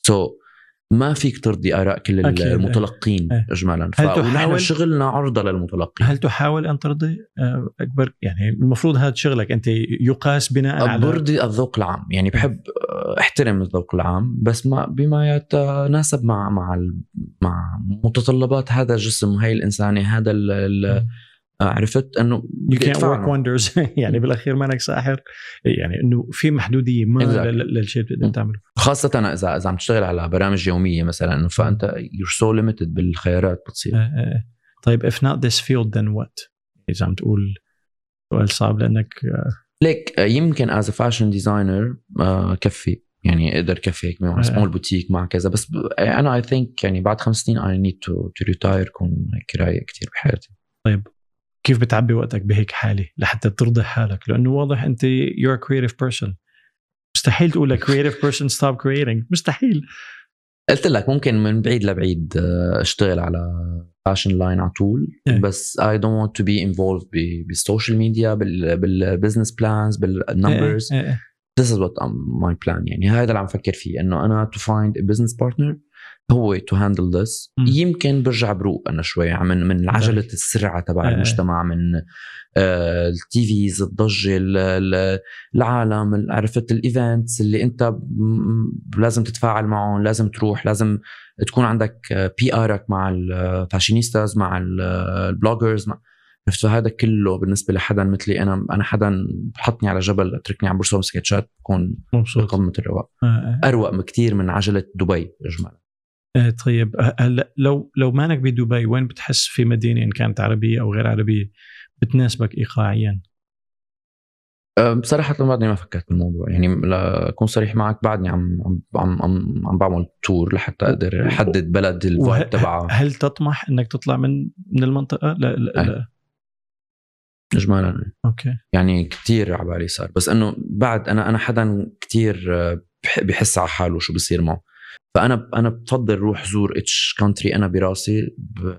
سو so ما فيك ترضي آراء كل أكيد. المتلقين أه. اجمالا. ونحن شغلنا عرضة للمتلقين. هل تحاول أن ترضي؟ آه، أكبر يعني المفروض هذا شغلك. أنت يقاس بناء على برضي الذوق العام. يعني بحب آه، أحترم الذوق العام بس ما بما يتناسب مع مع مع متطلبات هذا الجسم وهي الانسانه هذا ال عرفت إنه you can't work wonders. يعني بالأخير مانك ساحر. يعني إنه في محدودية ما للشيء اللي بتقدر تعمله خاصة اذا إذا عم تشتغل على برامج يومية مثلا إنه فأنت you're so limited بالخيارات بتصير. آه، آه. طيب if not this field then what? إذا عم تقول سؤال صعب لأنك آه. ليك يمكن as fashion designer كفي. يعني أقدر كفي هيك مع small boutique مع كذا. بس أنا I think يعني بعد خمس سنين I need to retire كون هيك رايق كثير بحياتي. طيب كيف بتعبي وقتك بهيك حالة لحتى ترضي حالك؟ لأنه واضح أنت you're a creative person. مستحيل تقول creative person stop creating. مستحيل. قلت لك ممكن من بعيد لبعيد آه، أشتغل على fashion line على طول إيه. بس I don't want to be involved بال social media بال business plans بال numbers This is what my plan يعني. هذا اللي عم فكر فيه إنه أنا to find a business partner who to handle this يمكن برجع بروق أنا شوي من من عجلة السرعة تبع المجتمع من ال TVs الضجة العالم عرفت ال events اللي أنت لازم تتفاعل معهم لازم تروح لازم تكون عندك PR ك مع ال fashionistas مع ال bloggers مع عرفت؟ فهذا كله بالنسبة لحدا مثلي أنا أنا حدا بحطني على جبل اتركني عم برسم سكتشات بكون مبسوط. قمه الرواق. أروق كثير من عجلة دبي اجمالا آه، طيب هلا لو لو مانك بدبي وين بتحس في مدينة إن كانت عربية أو غير عربية بتناسبك ايقاعيا؟ بصراحة بعدني ما فكرت بالموضوع يعني لأكون صريح معك بعدني عم عم عم, عم بعمل tour لحتى أقدر أحدد بلد ال vibe تبعها هل تطمح إنك تطلع من من المنطقة؟ لا لا, لا. إجمالا okay يعني كثير على بالي صار بس إنه بعد أنا أنا حدا كثير آه، بحس على حاله شو بصير معه فأنا أنا بفضل روح زور each country أنا براسي ب...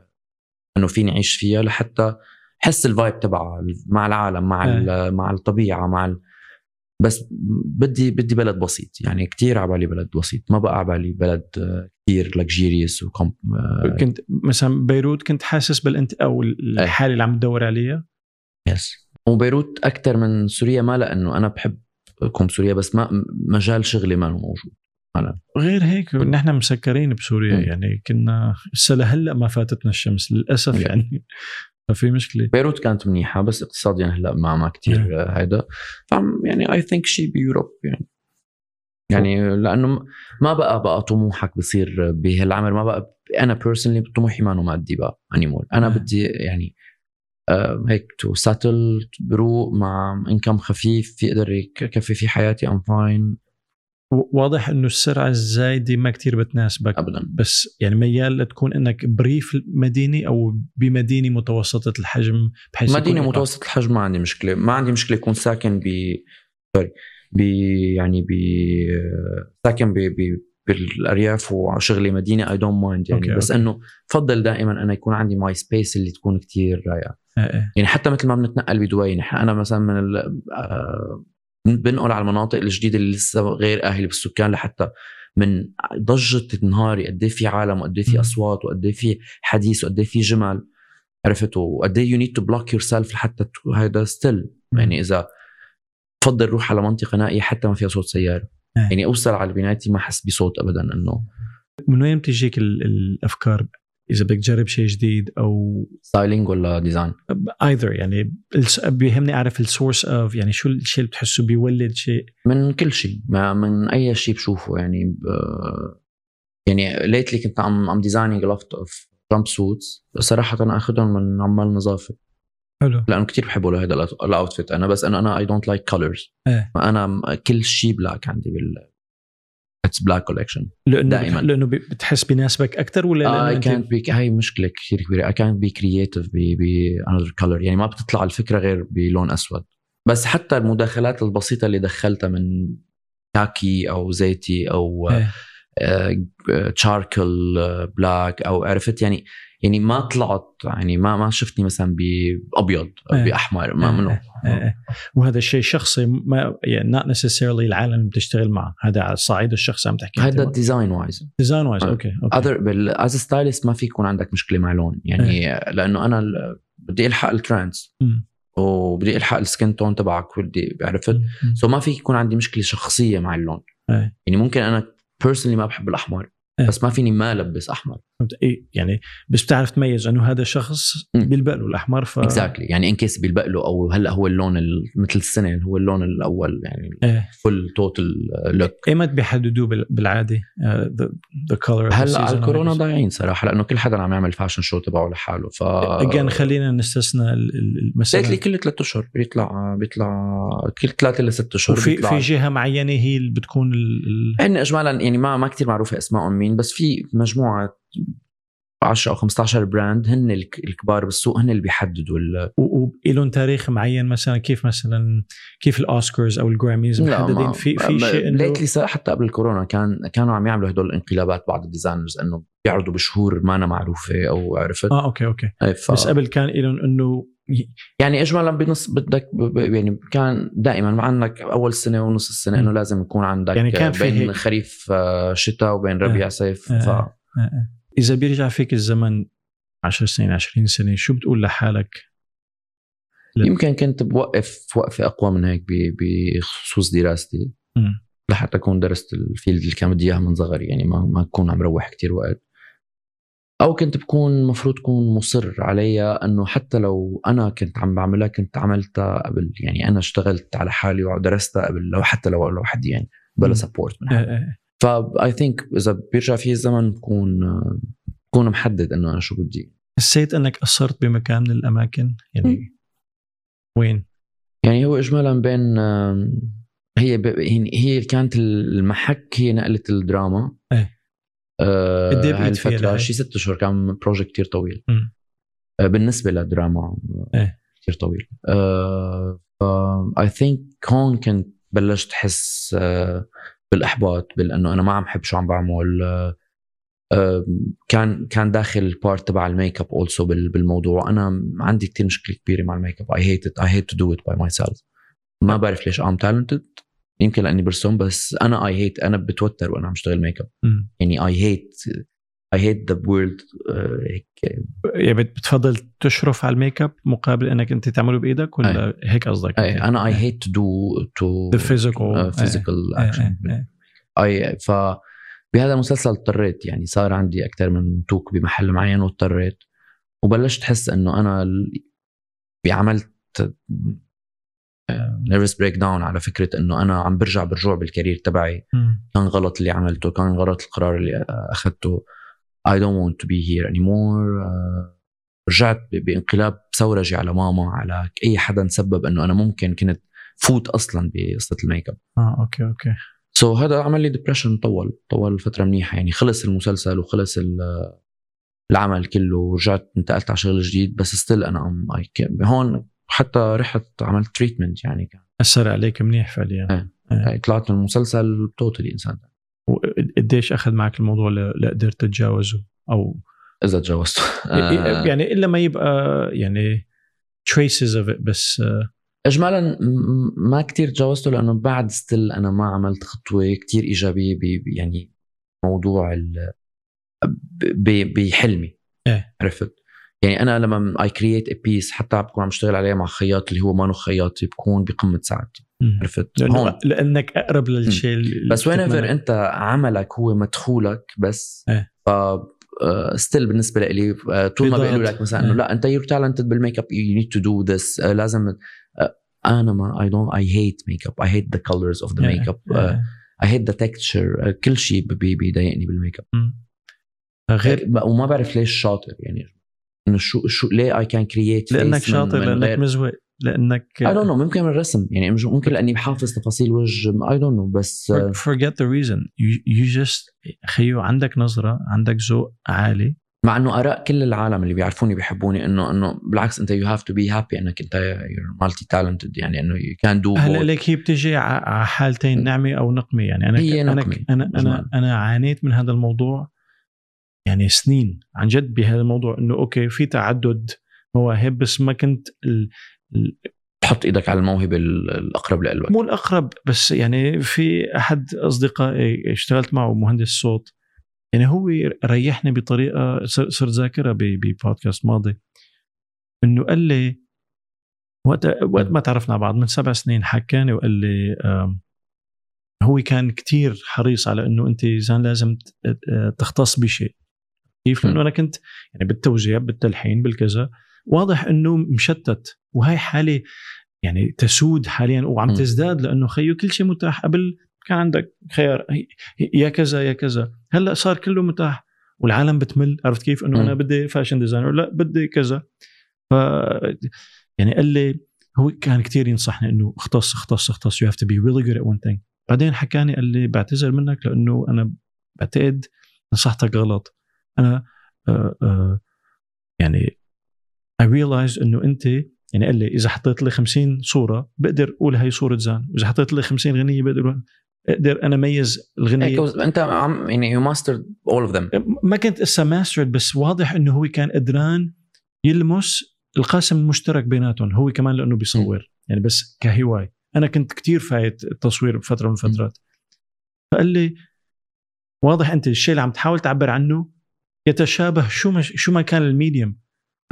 إنه فيني أعيش فيها لحتى حس ال vibe تبعها مع العالم مع أه. مع الطبيعة مع ال... بس بدي بدي بلد بسيط يعني كثير على بالي بلد بسيط ما بقى على بالي بلد كثير luxurious وكم كنت مثلا بيروت كنت حاسس بالانت أو الحالة اللي عم تدور عليها؟ yes وبيروت أكثر من سوريا ما لأنه أنا بحب أكون سوريا بس ما مجال شغلي ما موجود. غير هيك نحن مسكرين بسوريا م. يعني كنا لهلأ ما فاتتنا الشمس للأسف يعني. ففي مشكلة. بيروت كانت منيحة بس اقتصاديا هلأ ما ما كثير هيدا. يعني I think شي ب Europe يعني. يعني لأنه ما بقى بقى طموحك بصير بهالعمر ما بقى أنا personally طموحي ما مادي بقى anymore أنا بدي يعني آه هيك to settle بروق مع income خفيف في أقدر يكفي في حياتي I'm fine واضح إنه السرعة الزايدة ما كتير بتناسبك ابدا بس يعني ميال لتكون إنك بريف مديني أو بمدينة متوسطة الحجم بحيث مدينة إيقاع. متوسط الحجم ما عندي مشكلة ما عندي مشكلة يكون ساكن ب sorry ب يعني ب ساكن ب ب بالأرياف وشغلي مدينة I don't mind يعني okay، بس okay. إنه بفضل دائما أنا يكون عندي my space اللي تكون كتير رايقة آه، آه. يعني حتى مثل ما بنتنقل بدبي نحن أنا مثلا من ال... آه، بنقل على المناطق الجديدة اللي لسه غير آهلة بالسكان لحتى من ضجة نهاري قد إيه في عالم وقد إيه في. أصوات وقد إيه في حديث وقد في جمل عرفت؟ وقد إيه you need to block yourself لحتى هذا still يعني إذا بفضل روح على منطقة نائية حتى ما فيها صوت سيارة. إيه. يعني أوصل على بنايتي ما احس بصوت ابدا إنه من وين بتجيك ال- الأفكار؟ إذا بدك تجرب شيء جديد أو styling ولا design either يعني بيهمني أعرف ال source of يعني شو الشيء اللي بتحسه بيولد شيء. من كل شيء من أي شيء بشوفه يعني ب... يعني lately كنت عم عم designing lot of jumpsuits صراحة أنا اخذهم من عمال نظافة. حلو. لأنه كثير بحبوا هذا ال outfit أنا بس انه أنا I don't like colors. فانا م- كل شيء black عندي بال it's black collection لأنه دائماً. لأنه بتحس بيناسبك أكثر ولا اي أنت كانت be هاي مشكلة كثير كبيرة. اي كانت بي كرييتيف ب انذر كلر يعني ما بتطلع الفكرة غير بلون أسود. بس حتى المداخلات البسيطة اللي دخلتها من كاكي أو زيتي أو إيه. charcoal black أو عرفت؟ يعني يعني ما طلعت يعني ما ما شفتني مثلا بأبيض إيه. بأحمر ما منه إيه، إيه. وهذا الشيء شخصي ما يعني not necessarily العالم اللي بتشتغل معه هذا على الصعيد الشخصي عم تحكي هذا design wise design wise. okay okay either as stylist ما في يكون عندك مشكلة مع لون يعني لأنه أنا بدي ألحق ال trends. وبدي ألحق ال skin tone تبعك بدي عرفت. so ما في يكون عندي مشكلة شخصية مع اللون إيه. يعني ممكن أنا personally ما بحب الأحمر إيه. بس ما فيني ما ألبس أحمر. إيه يعني بس بتعرف تميز إنه هذا شخص. بيلبق له الأحمر ف exactly يعني in case بيلبق له أو هلأ هو اللون ال- مثل السنة هو اللون الأول يعني إيه. full total look ايمت بيحددوه بال- بالعادة the color هلأ على الكورونا ضايعين صراحة لأنه كل حدا عم يعمل fashion show تبعه لحاله ف again خلينا نستثنى ال- ال- المساله lately كل ثلاث أشهر بيطلع بيطلع كل ثلاثة لست أشهر وفي في جهة معينة هي اللي بتكون ال... ال... هن اجمالا يعني ما ما كثير معروفة أسمائهم مين بس في مجموعة 10 أو 15 brand هن الك- الكبار بالسوق هن اللي بيحددوا ال- و- ولهم تاريخ معين مثلا كيف مثلا كيف الاوسكارز أو ال Grammys محددين؟ في في شيء إنه lately حتى قبل الكورونا كان كانوا عم يعملوا هدول الانقلابات بعض ال designers إنه بيعرضوا بشهور ما أنا معروفة أو عرفت. آه okay okay. إيه، ف... بس قبل كان لهم إنه يعني اجمالا بنص بدك يعني كان دائما عندك أول سنة ونص السنة إنه. لازم يكون عندك يعني كان في بين هيك. خريف آه، شتاء وبين ربيع صيف آه. ف آه، آه. إذا بيرجع فيك الزمن 10 سنين 20 سنة شو بتقول لحالك؟ لا. يمكن كنت بوقف وقفة أقوى من هيك بخصوص دراستي مم. لحتى أكون درست ال field اللي كان بدي اياها من صغري يعني ما ما أكون عم روح كتير وقت أو كنت بكون المفروض كون مصر عليها إنه حتى لو أنا كنت عم بعملها كنت عملتها قبل يعني أنا اشتغلت على حالي ودرستها قبل لو حتى لو لوحدي يعني بلا. support من حدا آه. ف I think إذا بيرجع في الزمن بكون بكون محدد إنه أنا شو بدي حسيت إنك قصرت بمكان من الأماكن يعني وين؟ يعني هو اجمالا بين هي هي كانت المحك هي نقلة الدراما إيه. آه قد فيها الفترة لهي؟ شي ست أشهر كان project كتير طويل. آه بالنسبة للدراما إيه. كتير طويل. آه I think هون كنت بلشت احس آه بالإحباط بانه أنا ما عم بحب شو عم بعمل. آه آه، كان كان داخل ال part تبع ال make up also بالموضوع. أنا عندي كتير مشكلة كبيرة مع ال make up I hate I hate to do it by myself ما بعرف ليش I'm talented يمكن لأني برسم بس أنا I hate أنا بتوتر وأنا عم اشتغل make up. يعني I hate I hate the world هيك يعني بت- بتفضل تشرف على ال make up مقابل إنك أنت تعمله بإيدك ولا هيك قصدك؟ أي، أنا أي. هيت تو دو تو physical. فيزيكال إيه، اكشن. أي ف بهذا المسلسل اضطريت يعني صار عندي أكثر من look بمحل معين واضطريت وبلشت أحس إنه أنا عملت nervous breakdown على فكرة إنه أنا عم برجع برجوع بال career تبعي. كان غلط اللي عملته كان غلط القرار اللي أخذته. I don't want to be here anymore. آه، رجعت بانقلاب ثورجي على ماما على أي حدا سبب إنه أنا ممكن كنت فوت أصلا بقصة ال make up. آه okay okay. so so, هذا عمل لي depression طول طول فترة منيحة. يعني خلص المسلسل وخلص ال- العمل كله ورجعت انتقلت على شغل جديد بس still أنا I'm هون حتى رحت عملت treatment يعني كان. أثر عليك منيح فعليا. إيه. يعني طلعت من المسلسل totally انسان تاني. قديش أخذ معك الموضوع لقدرت تتجاوزه؟ أو إذا تجاوزت آه، يعني إلا ما يبقى يعني of it بس آه، اجمالا ما كتير تجاوزته لأنه بعد still أنا ما عملت خطوة كتير إيجابية يعني موضوع ال ب- ب- بحلمي. إيه. عرفت؟ يعني أنا لما I create a piece حتى بكون عم بشتغل عليها مع خياط اللي هو ما خياطي بكون بقمة سعادتي. عرفت لأنه هون لأنك أقرب للشيء بس وين بتتمنى. أنت عملك هو مدخولك بس إيه. ف still بالنسبة لي آه، طول ما بيقولوا. لك مثلا إنه إيه. لا أنت you're talented بال make up you need to do this لازم آه، أنا ما I don't I hate make up I hate the colors of the. make up. I hate the texture كل شيء بي- بيضايقني بال make up. غير وما بعرف ليش شاطر يعني إنه شو شو ليه I can create لأنك شاطر لأنك مزوق لأنك I don't know ممكن من الرسم يعني ممكن لأني بحافظ تفاصيل وجه I don't know بس forget the reason. You, you just خيو عندك نظرة عندك ذوق عالي. مع إنه آراء كل العالم اللي بيعرفوني بيحبوني انه إنه بالعكس أنت you have to be happy إنك أنت multi talented يعني إنه you can do هلا لك هي بتجي على حالتين نعمة أو نقمة يعني أنا هي أنا نقمة، أنا أنا. أنا عانيت من هذا الموضوع يعني سنين عن جد بهذا الموضوع إنه okay في تعدد مواهب بس ما كنت ال... ال- تحط إيدك على الموهبة ال- الأقرب لقلبك مو الأقرب بس يعني في أحد أصدقائي اشتغلت معه مهندس صوت يعني هو ريحني بطريقة صر- صرت ذاكرها ببودكاست ماضي. إنه قال لي وقت وقت ما تعرفنا على بعض من سبع سنين حكاني وقال لي هو كان كتير حريص على إنه أنت زان لازم تختص بشيء. كيف لأنه أنا كنت يعني بالتوزيع بالتلحين بالكذا. واضح إنه مشتت وهي حالة يعني تسود حاليا وعم. تزداد لأنه خيو كل شيء متاح. قبل كان عندك خيار يا كذا يا كذا. هلأ صار كله متاح والعالم بتمل. عرفت كيف؟ إنه. أنا بدي fashion designer لا بدي كذا. ف يعني قال لي هو كان كتير ينصحني إنه اختص اختص اختص. You have to be really good at one thing. بعدين حكاني قال لي بعتذر منك لأنه أنا بعتقد نصحتك غلط. أنا آه آه يعني I realized إنه أنت يعني قال لي إذا حطيت لي 50 صورة بقدر أقول هي صورة زان وإذا حطيت لي 50 غنية بقدر أقدر أنا ميز الغنية. أنت عم يعني you master all of them ما كنت إسا mastered بس واضح إنه هو كان قدران يلمس القاسم المشترك بيناتهم هو كمان لأنه بيصور. يعني بس كهوايه أنا كنت كتير فايت التصوير بفترة من الفترات. فقال لي واضح أنت الشيء اللي عم تحاول تعبر عنه يتشابه شو ما شو ما كان ال medium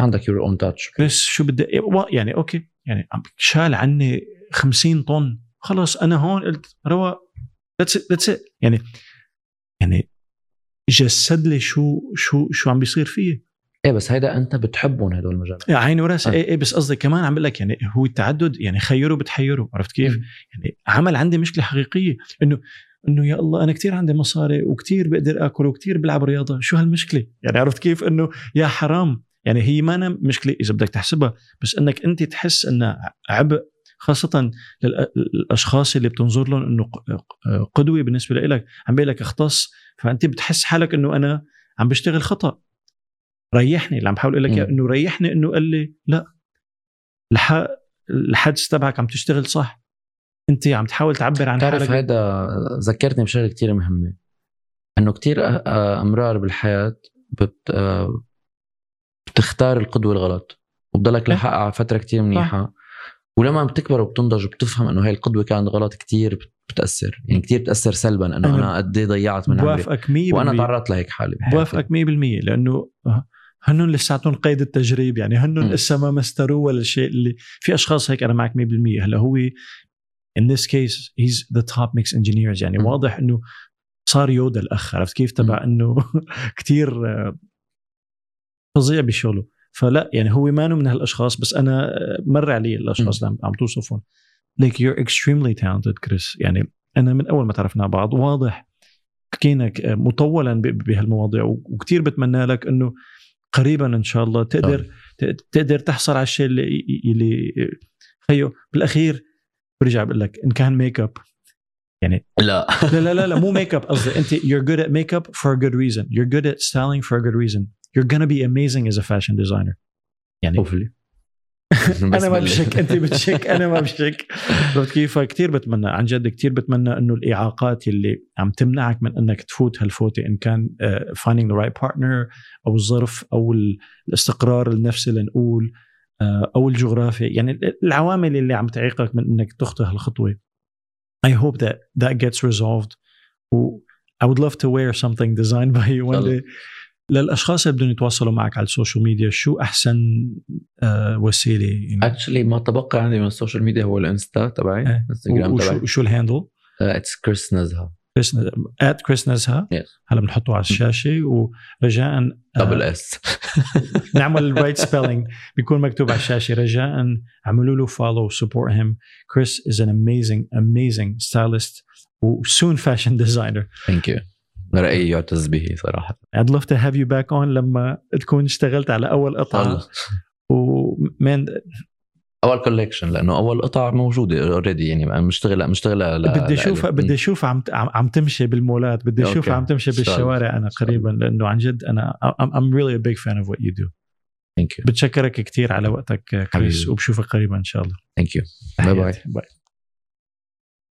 عندك your own touch بس شو بدي يعني okay يعني شال عني 50 طن. خلص أنا هون قلت رواق that's that's يعني يعني جسد لي شو شو شو عم بيصير فيه إيه بس هيدا أنت بتحبهم هدول المجالات يا عيني وراسي. آه. إيه إيه بس قصدي كمان عم بقول لك يعني هو التعدد يعني خيره بتحيره عرفت كيف؟ يعني عمل عندي مشكلة حقيقية إنه إنه يا الله أنا كثير عندي مصاري وكثير بقدر آكل وكثير بلعب رياضة شو هالمشكلة؟ يعني عرفت كيف؟ إنه يا حرام يعني هي ما أنا مشكلة إذا بدك تحسبها بس إنك أنت تحس انها عبء خاصة للأ- للأشخاص اللي بتنظر لهم إنه ق- قدوة بالنسبة لك عم بقول لك اختص فأنت بتحس حالك إنه أنا عم بشتغل خطأ ريحني اللي عم بحاول أقول لك. إنه ريحني إنه قال لي لا الح... الحدس تبعك عم تشتغل صح انت عم تحاول تعبر عن حالك. هيدا ذكرتني بشغلة كتير مهمة. إنه كتير أ- أ- أمرار بالحياة بت آه، بتختار القدوة الغلط. وبضلك إيه. لحقها على فترة كتير منيحة. ولما بتكبر وبتنضج وبتفهم إنه هي القدوة كانت غلط كتير بت- بتأثر. يعني كتير بتأثر سلبا إنه أنا أنا قد إيه ضيعت من بوافقك 100% وأنا تعرضت لهيك حالي بحياتي. بوافقك 100% لأنه هنن لساتهم قيد التجريب. يعني هنن. لسه ما مستروا ولا الشيء اللي في أشخاص هيك أنا معك 100% هلأ هو in this case he's the top mix engineers. يعني مم. واضح إنه صار يودا الأخ عرفت كيف؟ تبع إنه كثير آه، فظيع بشغله. فلا يعني هو ما من هالأشخاص بس أنا آه، مر علي الأشخاص اللي عم- توصفهم. ليك you're extremely talented كريس يعني أنا من أول ما تعرفنا بعض واضح حكينا ك- مطولا بهالمواضيع وكثير بتمنى لك إنه قريبا إن شاء الله تقدر ت- تقدر تحصل على الشيء اللي اللي خيو. بالأخير برجع بقول لك إن كان ميك اب يعني لا. لا لا لا, لا مو ميك اب قصدي أنت you're good at makeup for a good reason. You're good at styling for a good reason. You're gonna be amazing as a fashion designer. يعني hopefully أنا ما بشك أنت بتشك أنا ما بشك. عرفت كيف؟ كثير بتمنى عن جد كثير بتمنى إنه الإعاقات اللي عم تمنعك من إنك تفوت هالفوتة إن كان uh, finding the right partner أو الظرف أو الاستقرار النفسي لنقول أو الجغرافيا. يعني العوامل اللي عم تعيقك من إنك تخطي هالخطوة. I hope that that gets resolved. و I would love to wear something designed by you one day. للأشخاص اللي بدهم يتواصلوا معك على السوشيال ميديا شو أحسن آه وسيلة؟ يعني actually ما تبقى عندي من السوشيال ميديا هو الإنستا تبعي إيه. انستغرام تبعي. وشو, وشو ال handle؟ it's كريس نزهه كريس at كريس Yes. هلا بنحطه على الشاشة ورجاء double s نعمل ال right spelling بيكون مكتوب على الشاشة. رجاء اعملوا له follow support him كريس is an amazing amazing stylist و soon fashion designer thank you رأيي يعتز به صراحة. I'd love to have you back on لما تكون اشتغلت على أول قطعة. ومن أول collection لأنه أول قطع موجودة already يعني مشتغله مشتغلة بدي اشوفها لإلي. بدي اشوفها عم عم تمشي بالمولات بدي. اشوفها عم تمشي. بالشوارع أنا قريبا لأنه عن جد أنا I'm really a big fan of what you do. thank you بتشكرك كثير على وقتك كريس. وبشوفك قريبا إن شاء الله. thank you bye bye